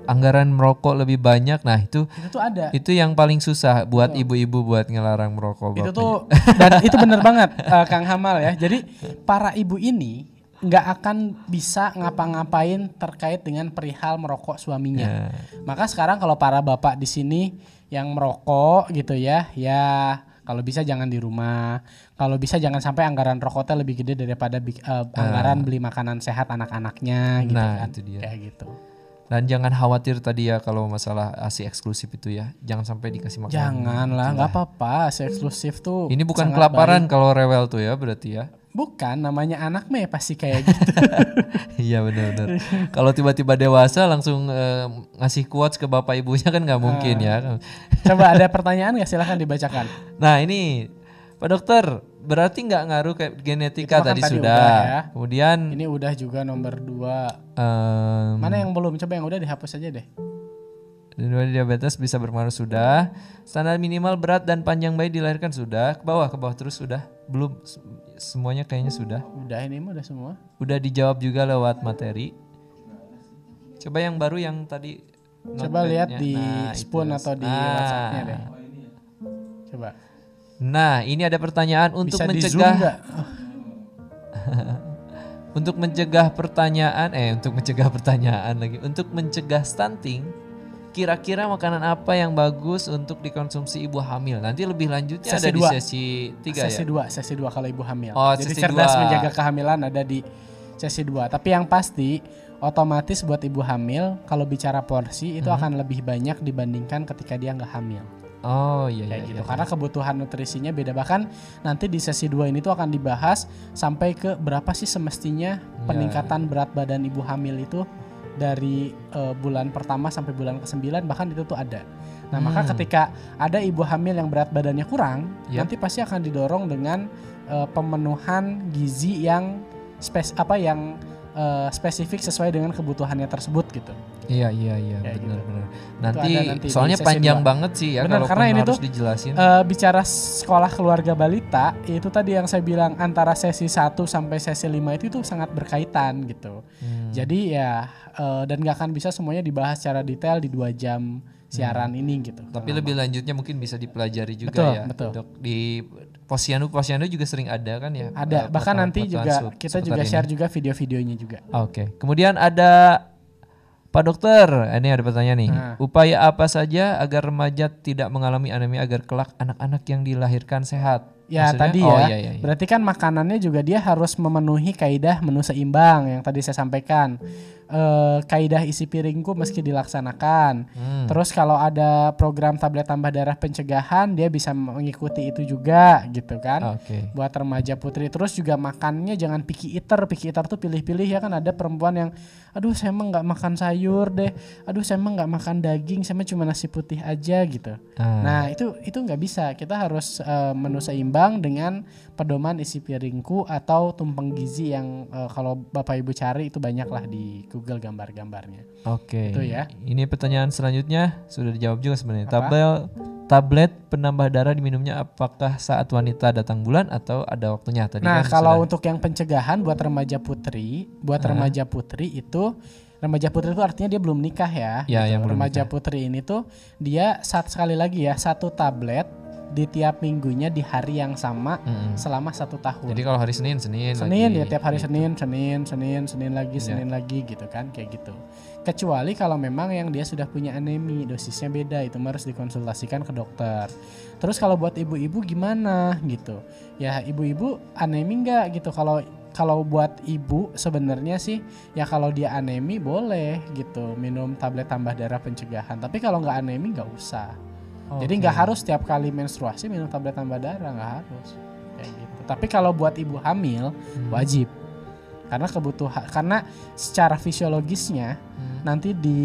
anggaran merokok lebih banyak. Nah, itu itu tuh ada. itu yang paling susah buat ibu-ibu buat ngelarang merokok. Itu bapaknya. tuh dan itu bener banget eh, Kang Hamal ya. Jadi para ibu ini nggak akan bisa ngapa-ngapain terkait dengan perihal merokok suaminya. Ya. Maka sekarang kalau para bapak di sini yang merokok gitu ya, ya kalau bisa jangan di rumah. Kalau bisa jangan sampai anggaran rokoknya lebih gede daripada eh, anggaran beli makanan sehat anak-anaknya gitu Nah, kan. itu dia. Kayak gitu. Dan jangan khawatir tadi ya kalau masalah ASI eksklusif itu ya. Jangan sampai dikasih makan. Jangan lah, nggak apa-apa. Si eksklusif tuh Ini bukan kelaparan kalau rewel tuh ya berarti ya. Bukan, namanya anak mah ya pasti kayak gitu. Iya benar-benar. Kalau tiba-tiba dewasa langsung eh, ngasih quotes ke bapak ibunya kan nggak mungkin ya. Coba ada pertanyaan nggak? Silahkan dibacakan. Nah ini Pak Dokter berarti nggak ngaruh kayak genetika kan tadi, tadi sudah. udah ya. Kemudian Ini udah juga nomor dua. em, Mana yang belum? Coba yang udah dihapus aja deh. dua diabetes bisa berpengaruh sudah. Standar minimal berat dan panjang bayi dilahirkan sudah. Ke bawah ke bawah terus sudah. Belum Se- semuanya kayaknya sudah. Udah ini mah udah semua. Udah dijawab juga lewat materi. Coba yang baru yang tadi Coba lihat di Nah, spoon itu. atau di Nah. WhatsApp-nya deh. Coba. Nah, ini ada pertanyaan untuk Bisa mencegah untuk mencegah pertanyaan eh untuk mencegah pertanyaan lagi untuk mencegah stunting kira-kira makanan apa yang bagus untuk dikonsumsi ibu hamil nanti lebih lanjutnya Sesi ada dua. di sesi tiga sesi ya dua, sesi dua kalau ibu hamil. Oh, Jadi sesi cerdas dua. menjaga kehamilan ada di sesi dua. Tapi yang pasti otomatis buat ibu hamil kalau bicara porsi itu Hmm. akan lebih banyak dibandingkan ketika dia nggak hamil. Oh iya iya, kayak iya. gitu karena kebutuhan nutrisinya beda bahkan nanti di sesi 2 ini tuh akan dibahas sampai ke berapa sih semestinya Iya. peningkatan berat badan ibu hamil itu dari eh, bulan pertama sampai bulan ke-9 bahkan itu tuh ada. Nah, maka Hmm. ketika ada ibu hamil yang berat badannya kurang, Yap. nanti pasti akan didorong dengan eh, pemenuhan gizi yang spes apa yang eh, spesifik sesuai dengan kebutuhannya tersebut gitu. iya iya iya Kayak benar gitu. benar nanti, nanti soalnya panjang dua. banget sih ya Benar, kalau karena ini harus tuh, dijelasin Eh, bicara sekolah keluarga balita itu tadi yang saya bilang antara sesi 1 sampai sesi 5 itu itu sangat berkaitan gitu. Hmm. Jadi ya eh, dan nggak akan bisa semuanya dibahas secara detail di dua jam siaran ini gitu. tapi lebih lanjutnya mungkin bisa dipelajari juga Betul, ya betul. Dok. di posyandu posyandu juga sering ada kan ya ada eh, bahkan nanti juga kita juga ini. share juga video-videonya juga. Oke. Kemudian ada Pak Dokter, ini ada pertanyaan nih. Nah. Upaya apa saja agar remaja tidak mengalami anemia agar kelak anak-anak yang dilahirkan sehat? Ya Maksudnya- tadi oh, ya. iya, iya, iya. Berarti kan makanannya juga dia harus memenuhi kaidah menu seimbang yang tadi saya sampaikan. Eh, kaidah isi piringku meski dilaksanakan. Hmm. Terus kalau ada program tablet tambah darah pencegahan dia bisa mengikuti itu juga gitu kan. Oke. Buat remaja putri terus juga makannya jangan picky eater. Picky eater tuh pilih-pilih ya kan ada perempuan yang aduh saya emang nggak makan sayur deh. Aduh saya emang nggak makan daging, saya emang cuma nasi putih aja gitu. Ah, Nah itu itu nggak bisa. Kita harus eh, menu seimbang dengan pedoman isi piringku atau tumpeng gizi yang eh, kalau bapak ibu cari itu banyak lah di Google gambar-gambarnya. Oke. itu ya. Ini pertanyaan selanjutnya sudah dijawab juga sebenarnya. Tabel tablet penambah darah diminumnya apakah saat wanita datang bulan atau ada waktunya tadi Nah kan kalau sudah- untuk yang pencegahan buat remaja putri, buat remaja putri itu remaja putri itu artinya dia belum nikah ya. Ya, yang belum remaja putri ini tuh dia saat sekali lagi ya satu tablet di tiap minggunya di hari yang sama Mm-mm. selama satu tahun. Jadi kalau hari Senin Senin Senin lagi. ya tiap hari Senin, Senin, Senin, Senin lagi, Iya. Senin lagi gitu kan kayak gitu. Kecuali kalau memang yang dia sudah punya anemi, dosisnya beda itu harus dikonsultasikan ke dokter. Terus kalau buat ibu-ibu gimana gitu? Ya ibu-ibu anemi nggak gitu? Kalau kalau buat ibu sebenarnya sih ya kalau dia anemi boleh gitu minum tablet tambah darah pencegahan. Tapi kalau nggak anemi nggak usah. Jadi Oke. nggak harus tiap kali menstruasi minum tablet tambah darah nggak harus kayak gitu. Tapi kalau buat ibu hamil Hmm. wajib karena kebutuhan karena secara fisiologisnya Hmm. nanti di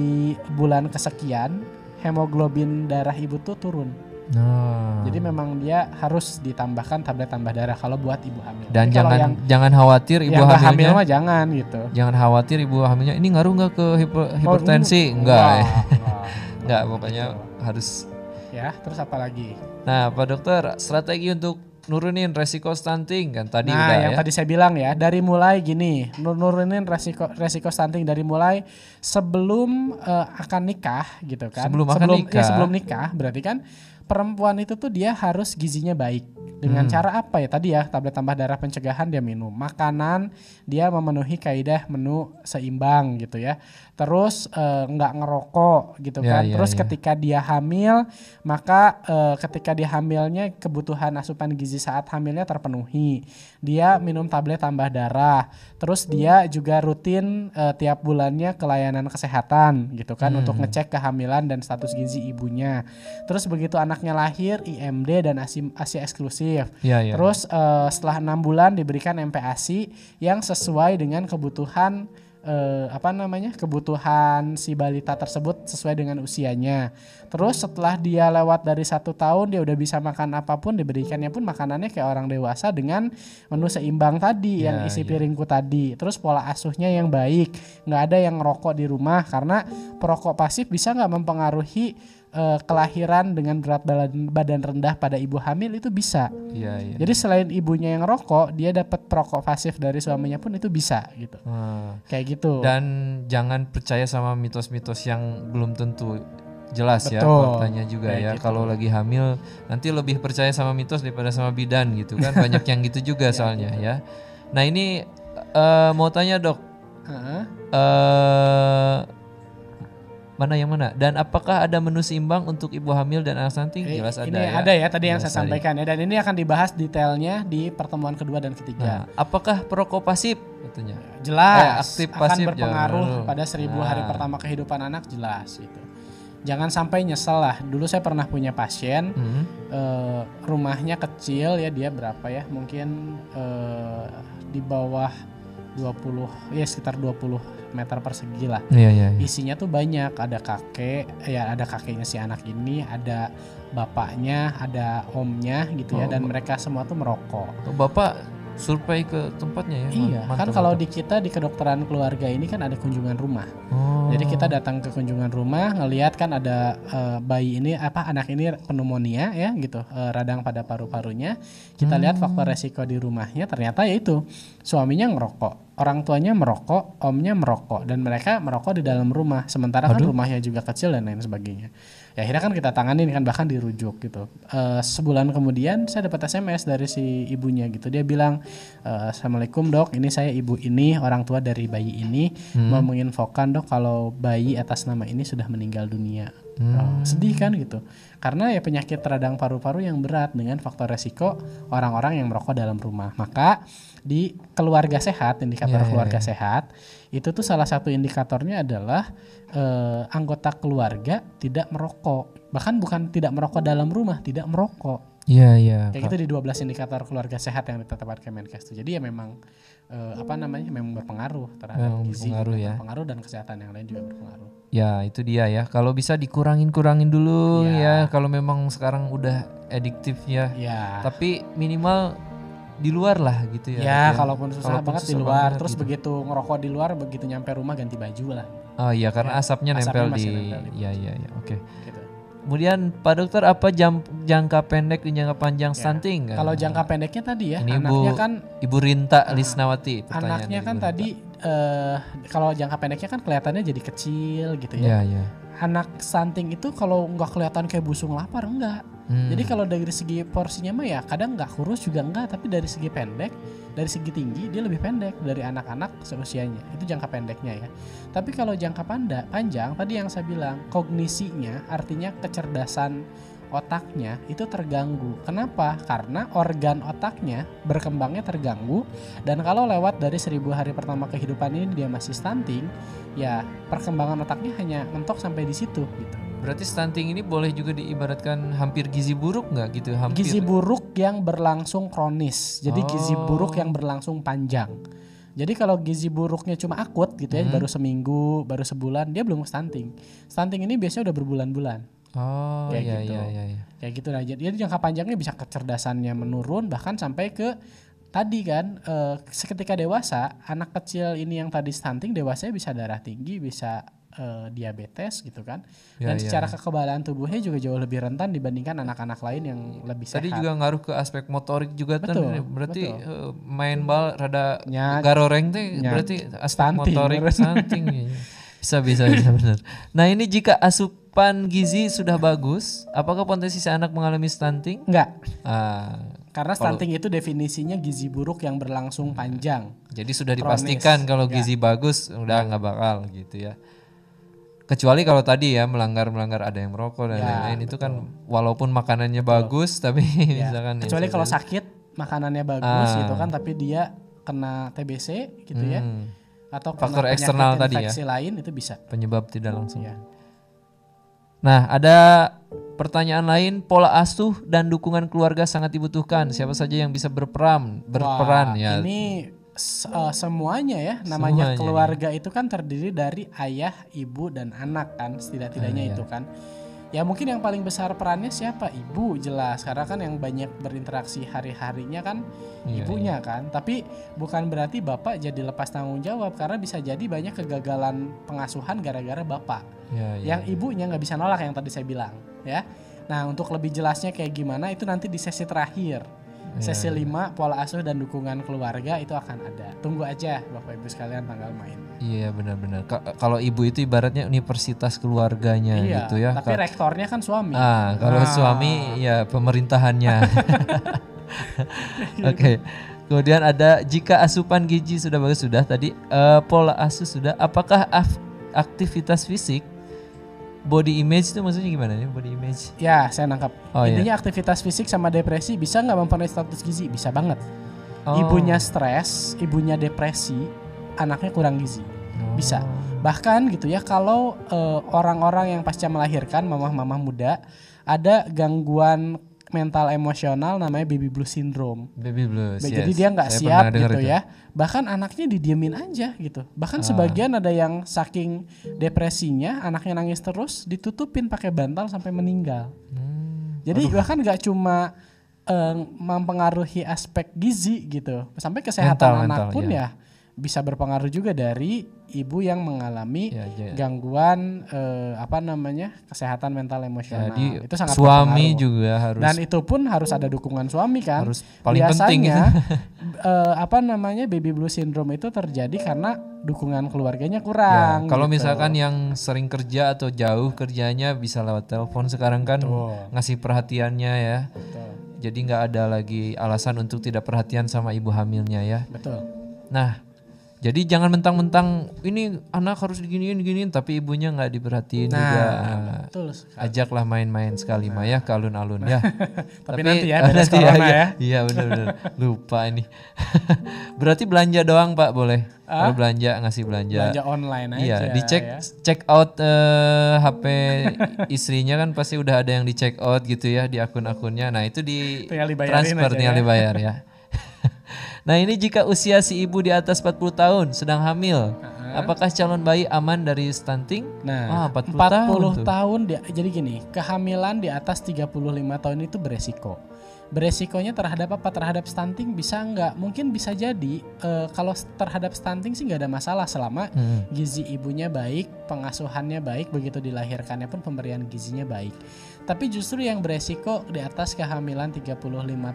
bulan kesekian hemoglobin darah ibu tuh turun Nah. Jadi memang dia harus ditambahkan tablet tambah darah kalau buat ibu hamil. Dan kalau jangan yang, jangan khawatir ibu yang nggak hamil hamilnya. mah jangan gitu. jangan khawatir ibu hamilnya ini ngaruh nggak ke hiper- hipertensi? Oh, enggak. enggak. Enggak, pokoknya harus. Ya, terus apa lagi? Nah, Pak Dokter, strategi untuk nurunin resiko stunting kan tadi nah, udah yang ya. tadi saya bilang ya, dari mulai gini, nur- nurunin resiko resiko stunting dari mulai sebelum eh, akan nikah gitu kan. Sebelum akan ya, nikah. sebelum nikah berarti kan perempuan itu tuh dia harus gizinya baik. Dengan Hmm. cara apa ya? Tadi ya, tablet tambah darah pencegahan dia minum. Makanan dia memenuhi kaidah menu seimbang gitu ya. Terus eh, nggak ngerokok gitu Ya, kan. ya, Terus ya. ketika dia hamil, maka eh, ketika dia hamilnya kebutuhan asupan gizi saat hamilnya terpenuhi. Dia minum tablet tambah darah. Terus dia juga rutin eh, tiap bulannya ke layanan kesehatan gitu kan Hmm. untuk ngecek kehamilan dan status gizi ibunya. Terus begitu anaknya lahir IMD dan ASI, ASI eksklusif. Iya, iya. Terus eh, setelah enam bulan diberikan MPASI yang sesuai dengan kebutuhan eh, apa namanya kebutuhan si balita tersebut sesuai dengan usianya. Terus setelah dia lewat dari satu tahun dia udah bisa makan apa pun diberikannya pun makanannya kayak orang dewasa dengan menu seimbang tadi yang Ya, isi ya. piringku tadi. Terus pola asuhnya yang baik, nggak ada yang ngerokok di rumah karena perokok pasif bisa nggak mempengaruhi eh, kelahiran dengan berat badan, badan rendah pada ibu hamil itu bisa. Iya, iya. Jadi selain ibunya yang rokok, dia dapat perokok pasif dari suaminya pun itu bisa gitu. Ah. Kayak gitu. Dan jangan percaya sama mitos-mitos yang belum tentu jelas ya Betul. faktanya juga Kayak ya. gitu. Kalau lagi hamil nanti lebih percaya sama mitos daripada sama bidan gitu kan. Banyak yang gitu juga soalnya ya. Nah, ini eh, mau tanya, Dok. Eh mana yang mana? Dan apakah ada menu seimbang untuk ibu hamil dan anak stunting? Eh, Jelas ada ini ya. ada ya tadi yang Jelas saya tadi. sampaikan ya dan ini akan dibahas detailnya di pertemuan kedua dan Nah, ketiga. apakah perokok pasif katanya? Jelas Eh, aktif, akan pasif, berpengaruh jangan. pada seribu hari Nah. pertama kehidupan anak jelas gitu. Jangan sampai nyesel lah. Dulu saya pernah punya pasien Hmm. eh, rumahnya kecil ya dia berapa ya mungkin eh, di bawah 20 ya sekitar 20 meter persegi lah Iya, iya. iya. isinya tuh banyak ada kakek ya ada kakeknya si anak ini ada bapaknya ada omnya gitu ya Oh, dan ba- mereka semua tuh merokok Bapak survei ke tempatnya ya? iya kan mantap, kalau mantap. di kita di kedokteran keluarga ini kan ada kunjungan rumah Oh. Jadi kita datang ke kunjungan rumah ngelihat kan ada eh, bayi ini apa anak ini pneumonia ya gitu eh, radang pada paru-parunya. Kita lihat Hmm. faktor resiko di rumahnya ternyata yaitu suaminya ngerokok, orang tuanya merokok, omnya merokok dan mereka merokok di dalam rumah sementara kan Aduh. rumahnya juga kecil dan lain sebagainya. Ya akhirnya kan kita tanganin kan bahkan dirujuk gitu. Eh, sebulan kemudian saya dapat SMS dari si ibunya gitu. Dia bilang "Eh, Assalamualaikum dok, ini saya ibu ini orang tua dari bayi ini Hmm. mau menginfokan dok kalau bayi atas nama ini sudah meninggal dunia. Hmm. Oh, sedih kan gitu. Karena ya penyakit radang paru-paru yang berat dengan faktor resiko orang-orang yang merokok dalam rumah. Maka di keluarga sehat, indikator Ya, ya, keluarga ya. sehat, itu tuh salah satu indikatornya adalah eh, anggota keluarga tidak merokok. Bahkan bukan tidak merokok dalam rumah, tidak merokok. Iya, iya. Kayak gitu di 12 indikator keluarga sehat yang ditetapkan Kemenkes tuh. Jadi ya memang eh, apa namanya? memang berpengaruh terhadap Memang gizi, berpengaruh ya. berpengaruh dan kesehatan yang lain juga berpengaruh. Ya, itu dia ya. Kalau bisa dikurangin-kurangin dulu Iya. ya kalau memang sekarang udah adiktif ya. Ya. Tapi minimal di luar lah gitu ya. Ya, Dok, kalaupun susah Kalaupun banget di susah luar, banget terus gitu. begitu ngerokok di luar, begitu nyampe rumah ganti baju lah. Oh iya, karena Ya, asapnya asapnya nempel di nempel di Iya, iya, iya. Oke. Gitu. Kemudian Pak Dokter apa jam, jangka pendek dan jangka panjang Ya. stunting? kan? Kalau jangka pendeknya tadi ya, Ini anaknya Ibu- kan Ibu Rinta Lisnawati pertanyaan anaknya kan Rinta. tadi eh kalau jangka pendeknya kan kelihatannya jadi kecil gitu Iya, ya. iya. Anak stunting itu kalau nggak kelihatan kayak busung lapar enggak. Hmm. Jadi kalau dari segi porsinya mah ya kadang nggak kurus juga enggak, tapi dari segi pendek, dari segi tinggi dia lebih pendek dari anak-anak seusianya. Itu jangka pendeknya ya. Tapi kalau jangka panda, panjang tadi yang saya bilang kognisinya artinya kecerdasan otaknya itu terganggu. Kenapa? Karena organ otaknya berkembangnya terganggu dan kalau lewat dari seribu hari pertama kehidupan ini dia masih stunting, ya perkembangan otaknya hanya mentok sampai di situ gitu. Berarti stunting ini boleh juga diibaratkan hampir gizi buruk nggak gitu? Hampir. Gizi buruk yang berlangsung kronis. Jadi gizi Oh. buruk yang berlangsung panjang. Jadi kalau gizi buruknya cuma akut gitu ya, Hmm. baru seminggu, baru sebulan, dia belum stunting. Stunting ini biasanya udah berbulan-bulan. Oh Kayak iya gitu. iya iya. iya. Kayak gitu nah. Jadi jangka panjangnya bisa kecerdasannya menurun bahkan sampai ke tadi kan eh, seketika dewasa anak kecil ini yang tadi stunting dewasanya bisa darah tinggi, bisa eh, diabetes gitu kan. Ya, Dan ya, secara kekebalan tubuhnya juga jauh lebih rentan dibandingkan anak-anak lain yang lebih sehat. Tadi juga ngaruh ke aspek motorik juga kan. Betul, Berarti betul. eh, main bal rada Nya- garoreng teh nya- berarti aspek stunting, motorik stunting. iya. Bisa bisa bisa benar. Nah, ini jika asupan gizi sudah bagus, apakah potensi si anak mengalami stunting? Enggak, Ah, karena stunting itu definisinya gizi buruk yang berlangsung panjang. jadi sudah Kronis, dipastikan kalau ya. gizi bagus udah nggak bakal gitu ya. Kecuali kalau tadi ya melanggar-melanggar ada yang merokok dan Ya, lain-lain itu kan walaupun makanannya bagus tapi Ya, misalkan ya Kecuali kalau misalkan- sakit makanannya bagus Ah. gitu kan tapi dia kena TBC gitu ya Hmm, atau Faktor eksternal tadi ya. lain itu bisa. penyebab tidak langsung. Ya. Nah, ada pertanyaan lain, pola asuh dan dukungan keluarga sangat dibutuhkan. Siapa saja yang bisa berperan, berperan Wah, ya. Ini eh, semuanya ya namanya Semuanya, keluarga itu kan terdiri dari ayah, ibu dan anak kan Ah, setidak-tidaknya iya. itu kan. Ya mungkin yang paling besar perannya siapa? Ibu jelas karena kan yang banyak berinteraksi hari-harinya kan Iya, ibunya kan. Tapi bukan berarti bapak jadi lepas tanggung jawab karena bisa jadi banyak kegagalan pengasuhan gara-gara bapak. Ya, ya. Yang ibunya nggak bisa nolak yang tadi saya bilang ya. Nah untuk lebih jelasnya kayak gimana itu nanti di sesi terakhir. Iya, Sesi 5 pola asuh dan dukungan keluarga itu akan ada. Tunggu aja Bapak Ibu sekalian tanggal main. Iya benar-benar. Ka- Kalau ibu itu ibaratnya universitas keluarganya iya, gitu ya. tapi Ka- rektornya kan suami. ah, kalau Ah. suami ya pemerintahannya. Oke. Kemudian ada jika asupan gizi sudah bagus sudah tadi eh, pola asuh sudah. Apakah aktivitas fisik body image itu maksudnya gimana ya body image? Ya, saya nangkap. Oh, iya. Intinya aktivitas fisik sama depresi bisa nggak mempengaruhi status gizi? Bisa banget. Oh. Ibunya stres, ibunya depresi, anaknya kurang gizi. Oh. Bisa. Bahkan gitu ya kalau eh, orang-orang yang pasca melahirkan, mamah-mamah muda, ada gangguan mental emosional namanya baby blue syndrome. Baby blues. Jadi yes. dia nggak siap gitu itu. Ah. ya. Bahkan anaknya didiemin aja gitu. Bahkan sebagian ada yang saking depresinya anaknya nangis terus ditutupin pakai bantal sampai meninggal. Hmm. Jadi bahkan nggak cuma eh, mempengaruhi aspek gizi gitu, sampai kesehatan Mental, anak mental, pun ya. ya bisa berpengaruh juga dari ibu yang mengalami Ya, ya. gangguan eh, apa namanya kesehatan mental emosional. Jadi itu sangat suami berpengaruh. juga harus Dan itu pun harus ada dukungan suami kan. harus paling penting Biasanya eh, apa namanya baby blue syndrome itu terjadi karena dukungan keluarganya Ya, kurang. kalau gitu. misalkan yang sering kerja atau jauh kerjanya bisa lewat telepon sekarang kan Betul. ngasih perhatiannya ya. Betul. Jadi nggak ada lagi alasan untuk tidak perhatian sama ibu hamilnya ya. Betul. Nah, jadi jangan mentang-mentang ini anak harus diginiin diginiin tapi ibunya nggak diperhatiin Nah, juga. Nah, betul sekali. ajaklah main-main sekali mah ya ke alun-alun ya. Tapi nanti ya, beres corona ya. Iya benar-benar lupa ini. Berarti belanja doang Pak boleh? Kalau belanja ngasih belanja. Belanja online aja. Iya, dicek ya. check out eh, HP istrinya kan pasti udah ada yang di check out gitu ya di akun-akunnya. Nah, itu di transfer tinggal ya. dibayar ya. nah, ini jika usia si ibu di atas 40 tahun sedang hamil, apakah calon bayi aman dari stunting? Nah, Ah, 40 40, tahun tuh. tahun, dia- jadi gini, kehamilan di atas 35 tahun itu beresiko. Beresikonya terhadap apa? Terhadap stunting bisa nggak? Mungkin bisa jadi eh, kalau terhadap stunting sih nggak ada masalah selama Hmm. gizi ibunya baik, pengasuhannya baik, begitu dilahirkannya pun pemberian gizinya baik. Tapi justru yang beresiko di atas kehamilan 35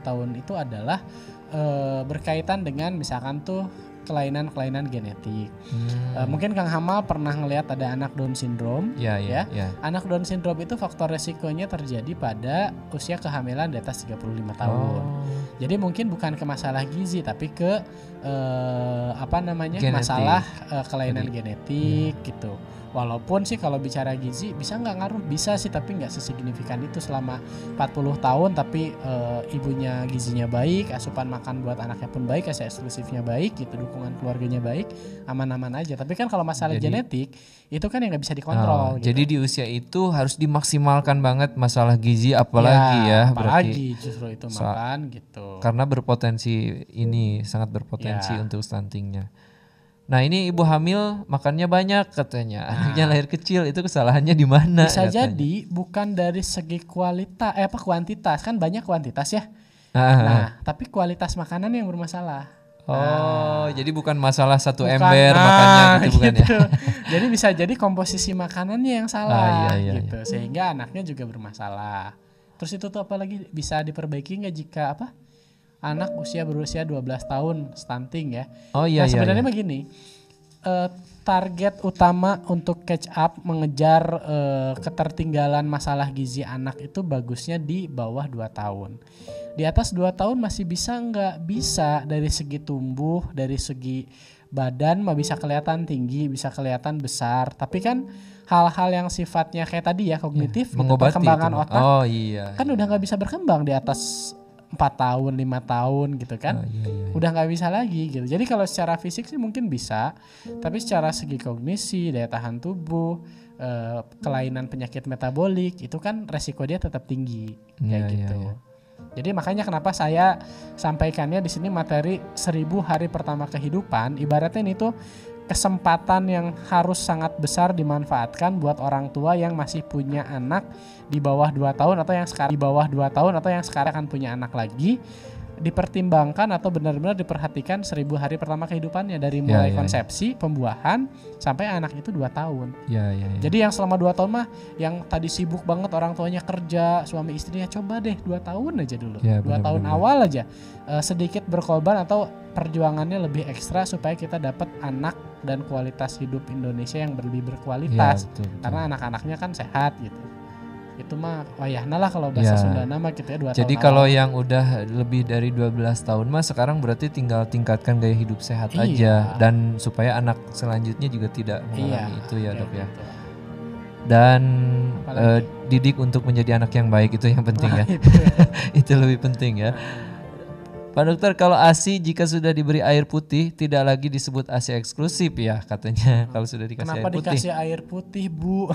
tahun itu adalah eh, berkaitan dengan misalkan tuh kelainan-kelainan genetik. Hmm. Eh, mungkin Kang Hamal pernah ngelihat ada anak Down syndrome. Ya, ya, ya. Anak Down syndrome itu faktor resikonya terjadi pada usia kehamilan di atas 35 tahun. Oh. Jadi mungkin bukan ke masalah gizi tapi ke eh, apa namanya Genetik. masalah eh, kelainan Jadi, genetik gitu. Walaupun sih kalau bicara gizi bisa nggak ngaruh bisa sih tapi nggak sesignifikan itu selama 40 tahun tapi eh, ibunya gizinya baik, asupan makan buat anaknya pun baik, kasih eksklusifnya baik gitu, dukungan keluarganya baik, aman-aman aja. Tapi kan kalau masalah Jadi- genetik itu kan yang nggak bisa dikontrol Oh, gitu. Jadi di usia itu harus dimaksimalkan banget masalah gizi apalagi ya, berarti apalagi justru itu So- makan gitu. karena berpotensi ini sangat berpotensi Ya. untuk stuntingnya. Nah ini ibu hamil makannya banyak katanya, anaknya lahir kecil itu kesalahannya di mana? Bisa katanya. jadi bukan dari segi kualitas, eh apa kuantitas kan banyak kuantitas ya. Ah, ah, ah. Nah, tapi kualitas makanan yang bermasalah. Oh, jadi bukan masalah satu Bukan, ember nah, makannya gitu bukan ya? gitu. jadi bisa jadi komposisi makanannya yang salah Ah, iya, iya, gitu, sehingga anaknya juga bermasalah. Terus itu tuh apalagi bisa diperbaiki nggak jika apa? Anak usia berusia 12 tahun stunting ya. Oh iya nah, iya. sebenarnya iya. begini. eh, target utama untuk catch up mengejar eh, ketertinggalan masalah gizi anak itu bagusnya di bawah 2 tahun. Di atas 2 tahun masih bisa nggak? Bisa dari segi tumbuh, dari segi badan mah bisa kelihatan tinggi, bisa kelihatan besar. Tapi kan hal-hal yang sifatnya kayak tadi ya kognitif, gitu, Mengobati perkembangan itu. otak Oh iya. kan udah nggak bisa berkembang di atas empat tahun lima tahun gitu kan Oh, iya, iya. udah nggak bisa lagi gitu jadi kalau secara fisik sih mungkin bisa tapi secara segi kognisi daya tahan tubuh eh, kelainan penyakit metabolik itu kan resiko dia tetap tinggi kayak Iya, iya, gitu iya. jadi makanya kenapa saya sampaikannya di sini materi seribu hari pertama kehidupan ibaratnya ini tuh kesempatan yang harus sangat besar dimanfaatkan buat orang tua yang masih punya anak di bawah 2 tahun atau yang sekarang di bawah 2 tahun atau yang sekarang akan punya anak lagi dipertimbangkan atau benar-benar diperhatikan seribu hari pertama kehidupannya dari Ya, mulai ya, ya. konsepsi pembuahan sampai anak itu 2 tahun. Iya iya. iya. Jadi yang selama 2 tahun mah yang tadi sibuk banget orang tuanya kerja, suami istrinya coba deh 2 tahun aja dulu. Ya, 2 benar, tahun benar, awal aja eh, sedikit berkorban atau perjuangannya lebih ekstra supaya kita dapat anak dan kualitas hidup Indonesia yang lebih berkualitas. betul, betul. Karena anak-anaknya kan sehat gitu. Itu mah wayahna lah kalau bahasa Ya. Sundana mah 2 tahun. Jadi kalau yang udah lebih dari 12 tahun mah sekarang berarti tinggal tingkatkan gaya hidup sehat Iya. aja dan supaya anak selanjutnya juga tidak mengalami Iya, itu ya, Dok ya. gitu. Dan Apalagi? eh, didik untuk menjadi anak yang baik itu yang penting ya. Itu ya. itu lebih penting ya. Pak dokter, kalau ASI jika sudah diberi air putih tidak lagi disebut ASI eksklusif ya katanya kalau sudah dikasih Kenapa air putih. dikasih air putih, Bu?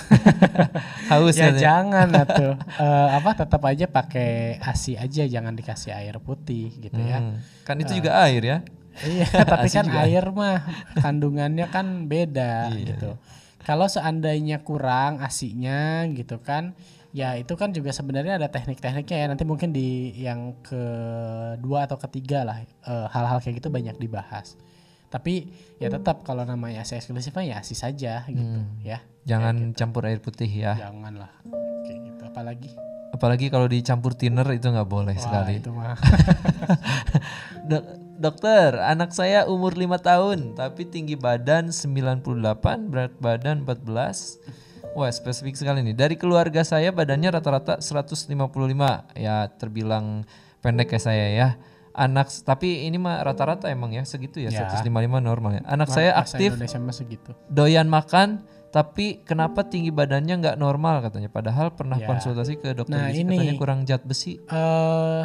Haus ya katanya. jangan atuh. Eh, apa tetap aja pakai ASI aja jangan dikasih air putih gitu ya. Hmm, Kan itu juga air ya. Iya, tapi kan juga air mah kandungannya kan beda Iya, gitu. Kalau seandainya kurang asinya gitu kan, ya itu kan juga sebenarnya ada teknik-tekniknya ya. Nanti mungkin di yang kedua atau ketiga lah eh, hal-hal kayak gitu banyak dibahas. Tapi ya tetap kalau namanya asi eksklusif ya asi saja gitu Hmm. ya. Jangan campur air putih ya. Janganlah kayak gitu. Apalagi Apalagi kalau dicampur thinner itu nggak boleh wah sekali. itu mah Dok- dokter, anak saya umur 5 tahun tapi tinggi badan 98, berat badan 14. Wah, spesifik sekali nih. Dari keluarga saya badannya rata-rata 155. Ya, terbilang pendek ya saya ya. Anak tapi ini mah rata-rata emang ya segitu ya, Ya. 155 normal ya. Anak saya aktif, Indonesia mah segitu. doyan makan, tapi kenapa tinggi badannya nggak normal katanya? Padahal pernah Ya. konsultasi ke dokter Nah, ini- katanya kurang zat besi. eh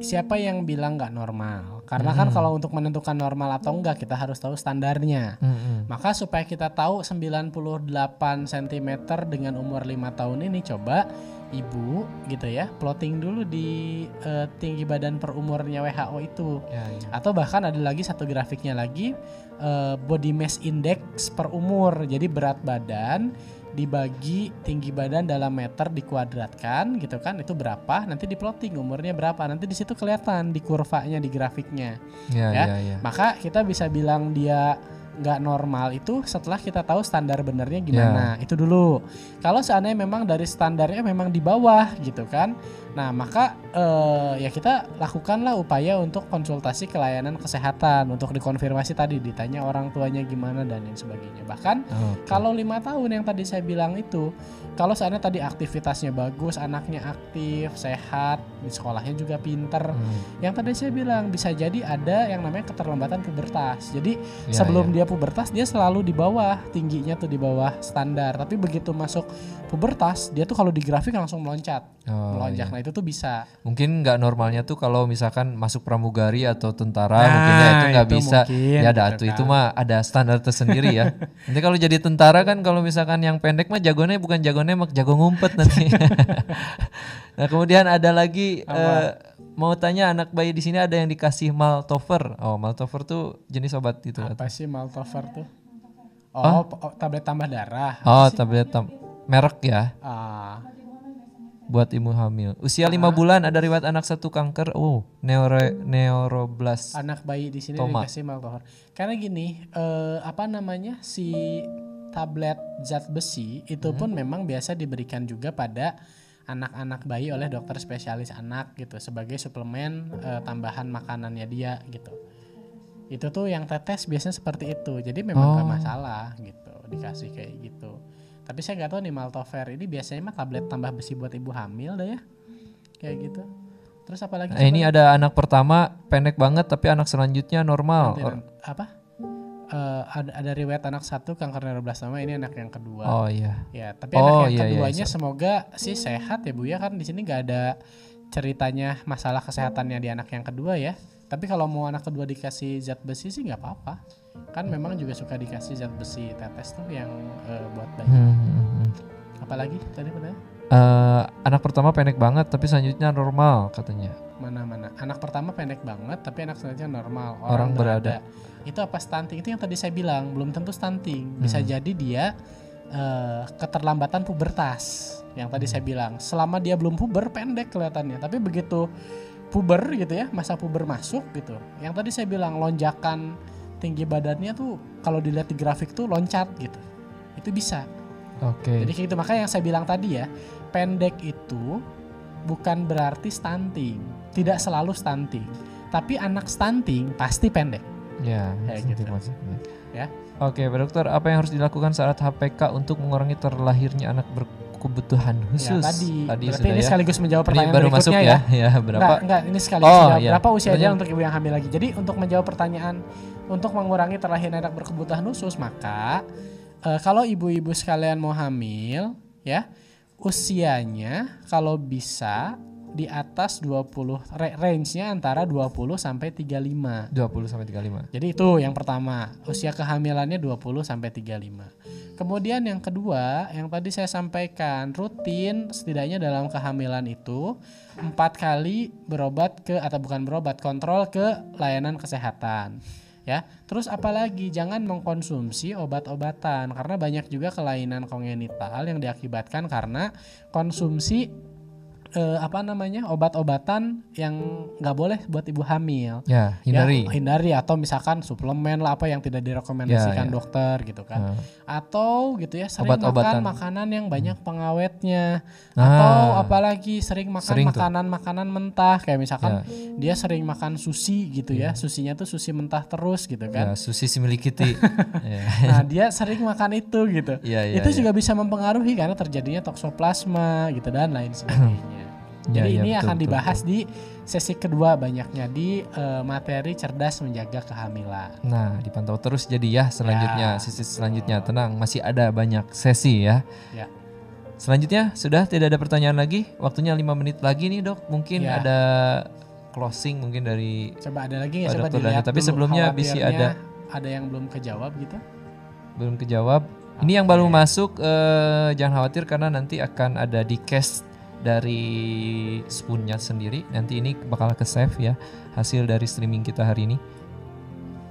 siapa yang bilang nggak normal? Karena kan kalau untuk menentukan normal atau enggak kita harus tahu standarnya. Mm-mm. Maka supaya kita tahu 98 cm dengan umur 5 tahun ini coba ibu gitu ya plotting dulu di eh, tinggi badan per umurnya WHO itu. Ya, ya. Atau bahkan ada lagi satu grafiknya lagi eh, body mass index per umur. Jadi berat badan dibagi tinggi badan dalam meter dikuadratkan gitu kan itu berapa nanti di plotting umurnya berapa nanti di situ kelihatan di kurvanya di grafiknya Ya, Ya. ya, ya. maka kita bisa bilang dia nggak normal itu setelah kita tahu standar benernya gimana itu dulu kalau seandainya memang dari standarnya memang di bawah gitu kan nah maka eh, ya kita lakukanlah upaya untuk konsultasi ke layanan kesehatan untuk dikonfirmasi tadi ditanya orang tuanya gimana dan lain sebagainya bahkan Oke. kalau lima tahun yang tadi saya bilang itu, kalau seandainya tadi aktivitasnya bagus, anaknya aktif, sehat, di sekolahnya juga pinter. Hmm. Yang tadi saya bilang bisa jadi ada yang namanya keterlambatan pubertas. Jadi Ya, sebelum ya. dia pubertas dia selalu di bawah tingginya tuh di bawah standar. Tapi begitu masuk pubertas dia tuh kalau di grafik langsung meloncat, Oh, melonjak. iya. Nah itu tuh bisa. Mungkin nggak normalnya tuh kalau misalkan masuk pramugari atau tentara Nah, mungkin ya itu nggak bisa. mungkin, ya ada gitu tuh itu kan. mah ada standar tersendiri ya. nanti kalau jadi tentara kan kalau misalkan yang pendek mah jagonya bukan jago nembak, jago ngumpet nanti. nah kemudian ada lagi eh, mau tanya anak bayi di sini ada yang dikasih Maltover. Oh, Maltover tuh jenis obat itu. Apa sih Maltover tuh? Oh, oh, tablet tambah darah. Oh, tablet tam merek ya Ah, buat ibu hamil. Usia lima bulan ada riwayat anak satu kanker. Oh, neuro neuroblas. anak bayi di sini Toma. dikasih Maltover. Karena gini, eh, apa namanya si tablet zat besi itu pun memang biasa diberikan juga pada anak-anak bayi oleh dokter spesialis anak gitu sebagai suplemen eh, tambahan makanannya dia gitu. Itu tuh yang tetes biasanya seperti itu. Jadi memang Oh. masalah gitu dikasih kayak gitu. Tapi saya nggak tahu nih Maltover ini biasanya mah tablet tambah besi buat ibu hamil dah ya. Kayak gitu. Terus apa lagi? Eh, ini ada anak pertama pendek banget tapi anak selanjutnya normal. Nanti, apa? Eh, ada, ada riwayat anak satu kanker neuroblastoma ini anak yang kedua. Oh iya. Ya, tapi Oh, anak yang iya, iya, keduanya semoga sih sehat ya Bu ya kan di sini nggak ada ceritanya masalah kesehatannya di anak yang kedua ya. Tapi kalau mau anak kedua dikasih zat besi sih nggak apa-apa. Kan memang juga suka dikasih zat besi tetes tuh yang eh, buat bayi. Hmm, hmm, hmm. Apalagi tadi mana? Eh, anak pertama pendek banget tapi selanjutnya normal katanya. Mana-mana. Anak pertama pendek banget tapi anak selanjutnya normal. Orang berada. Itu apa stunting? Itu yang tadi saya bilang, belum tentu stunting. Bisa Hmm. jadi dia eh, keterlambatan pubertas. Yang tadi saya bilang, selama dia belum puber pendek kelihatannya, tapi begitu puber gitu ya, masa puber masuk gitu. Yang tadi saya bilang lonjakan tinggi badannya tuh kalau dilihat di grafik tuh loncat gitu. Itu bisa. Oke. Jadi kayak gitu makanya yang saya bilang tadi ya, pendek itu bukan berarti stunting, tidak selalu stunting. Tapi anak stunting pasti pendek. Ya, gitu. Ya. Oke, Pak Dokter, apa yang harus dilakukan saat HPK untuk mengurangi terlahirnya anak berkebutuhan khusus? Ya, tadi, berarti sudah ini ya. sekaligus menjawab Ini pertanyaan baru masuk berikutnya ya. Ya, berapa? Enggak, enggak, ini sekaligus Oh, menjawab iya. berapa usia dia Pertanyaan- untuk ibu yang hamil lagi. Jadi untuk menjawab pertanyaan untuk mengurangi terlahirnya anak berkebutuhan khusus, maka eh, kalau ibu-ibu sekalian mau hamil, ya usianya kalau bisa di atas 20 ra- range-nya antara 20 sampai 35. 20 sampai 35. Jadi itu yang pertama, usia kehamilannya 20 sampai 35. Kemudian yang kedua, yang tadi saya sampaikan, rutin setidaknya dalam kehamilan itu empat kali berobat ke atau bukan berobat, kontrol ke layanan kesehatan. Ya, terus apalagi jangan mengkonsumsi obat-obatan karena banyak juga kelainan kongenital yang diakibatkan karena konsumsi eh, apa namanya obat-obatan yang nggak boleh buat ibu hamil Ya, hindari. Ya, hindari atau misalkan suplemen lah apa yang tidak direkomendasikan Ya, ya. dokter gitu kan. Nah, Atau gitu ya sering Obat-obatan. makan makanan yang banyak pengawetnya. Ah. Atau apalagi sering makan makanan-makanan mentah kayak misalkan dia sering makan sushi gitu ya. Susinya tuh sushi mentah terus gitu kan. ya, Susi Similikiti. ya. Nah, dia sering makan itu gitu. Iya, iya, itu iya. juga bisa mempengaruhi karena terjadinya toksoplasma gitu dan lain sebagainya. Ya, Jadi ya, ini betul, akan betul, dibahas di sesi kedua banyaknya di eh, materi cerdas menjaga kehamilan. Nah, dipantau terus jadi ya selanjutnya, Ya. sisi selanjutnya. Tenang, masih ada banyak sesi ya. Ya. Selanjutnya sudah tidak ada pertanyaan lagi. Waktunya lima menit lagi nih, Dok. Mungkin Ya. ada closing mungkin dari Coba ada lagi Pak coba dilihat tapi dulu sebelumnya bisi khawatirnya ada- ada yang belum kejawab gitu. belum kejawab. Ini yang baru masuk eh, jangan khawatir karena nanti akan ada di cast dari spoonnya sendiri. Nanti ini bakal ke save ya hasil dari streaming kita hari ini.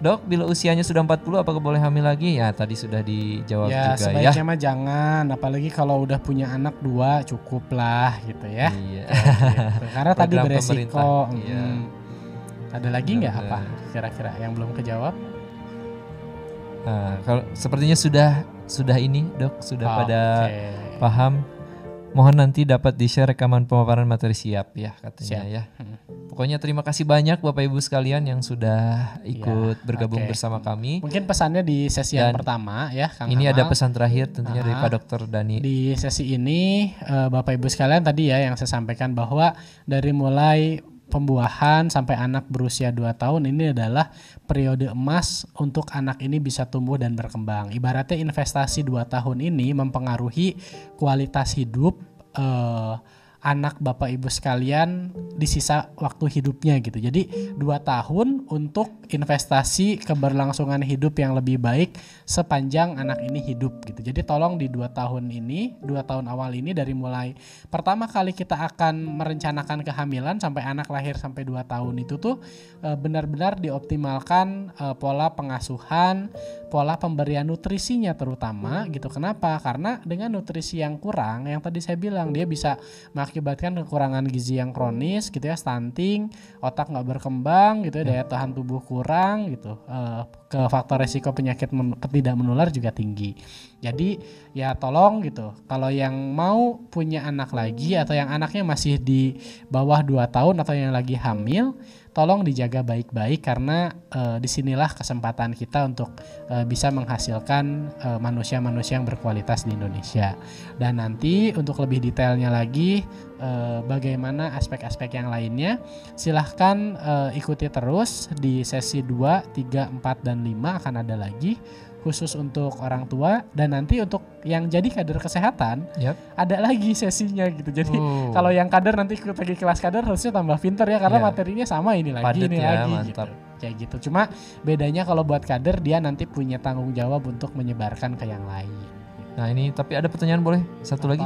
Dok, bila usianya sudah 40 apakah boleh hamil lagi? Ya, tadi sudah dijawab ya juga ya. sebaiknya mah jangan, apalagi kalau udah punya anak dua cukup lah gitu ya. Iya. Gitu. Karena tadi beresiko. iya. Ada lagi nggak apa kira-kira yang belum kejawab? Nah, kalau sepertinya sudah sudah ini, Dok, sudah pada Oke. paham. Mohon nanti dapat di-share rekaman pemaparan materi siap ya katanya Siap. ya. Pokoknya terima kasih banyak Bapak Ibu sekalian yang sudah ikut bergabung oke. bersama kami. Mungkin pesannya di sesi yang Dan pertama ya, Kang Ini ada Hamal. pesan terakhir tentunya dari Ah. Pak Dokter Dani. Di sesi ini eh, Bapak Ibu sekalian tadi ya yang saya sampaikan bahwa dari mulai pembuahan sampai anak berusia 2 tahun ini adalah periode emas untuk anak ini bisa tumbuh dan berkembang. Ibaratnya investasi 2 tahun ini mempengaruhi kualitas hidup eh, anak bapak ibu sekalian di sisa waktu hidupnya gitu. Jadi dua tahun untuk investasi keberlangsungan hidup yang lebih baik sepanjang anak ini hidup gitu. Jadi tolong di dua tahun ini, dua tahun awal ini dari mulai pertama kali kita akan merencanakan kehamilan sampai anak lahir sampai dua tahun itu tuh eh, benar-benar dioptimalkan eh, pola pengasuhan, pola pemberian nutrisinya terutama gitu. Kenapa? Karena dengan nutrisi yang kurang, yang tadi saya bilang dia bisa mengakibatkan kekurangan gizi yang kronis gitu ya stunting otak nggak berkembang gitu ya daya tahan tubuh kurang gitu. Uh, ke faktor resiko penyakit men tidak menular juga tinggi. Jadi ya tolong gitu kalau yang mau punya anak lagi atau yang anaknya masih di bawah 2 tahun atau yang lagi hamil tolong dijaga baik-baik karena uh, di sinilah kesempatan kita untuk uh, bisa menghasilkan manusia-manusia uh, yang berkualitas di Indonesia. Dan nanti untuk lebih detailnya lagi uh, bagaimana aspek-aspek yang lainnya, silahkan uh, ikuti terus di sesi 2, 3, 4, dan 5 akan ada lagi khusus untuk orang tua dan nanti untuk yang jadi kader kesehatan yep. ada lagi sesinya gitu jadi uh. kalau yang kader nanti lagi kelas kader harusnya tambah pinter ya karena yeah. materinya sama ini lagi Padet ini ya, lagi mantap. gitu kayak gitu cuma bedanya kalau buat kader dia nanti punya tanggung jawab untuk menyebarkan ke yang lain nah ini tapi ada pertanyaan boleh satu Apa? lagi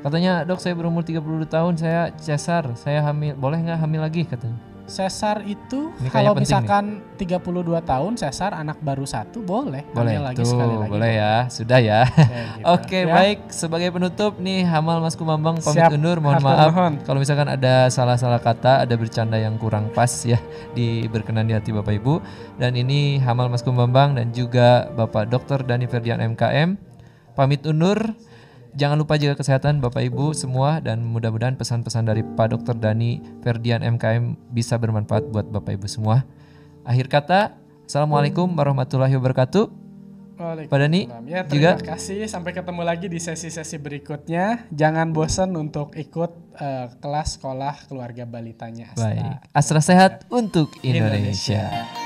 katanya dok saya berumur 32 tahun saya cesar saya hamil boleh nggak hamil lagi katanya Sesar itu Ini kalau misalkan nih. 32 tahun sesar anak baru satu boleh. Boleh lagi tuh, sekali lagi. Boleh ya, sudah ya. gitu. Oke, ya. baik. Sebagai penutup nih Hamal Mas Kumambang pamit Siap. undur. Mohon maaf kalau misalkan ada salah-salah kata, ada bercanda yang kurang pas ya di berkenan di hati Bapak Ibu. Dan ini Hamal Mas Kumambang dan juga Bapak Dr. Dani Ferdian MKM pamit undur. Jangan lupa jaga kesehatan Bapak Ibu semua dan mudah-mudahan pesan-pesan dari Pak Dr. Dani Ferdian MKM bisa bermanfaat buat Bapak Ibu semua. Akhir kata, Assalamualaikum warahmatullahi wabarakatuh. Pak Dani ya, terima juga. kasih. Sampai ketemu lagi di sesi-sesi berikutnya. Jangan bosan untuk ikut uh, kelas sekolah keluarga balitanya Astra. Baik. Astra sehat ya. untuk Indonesia. Indonesia.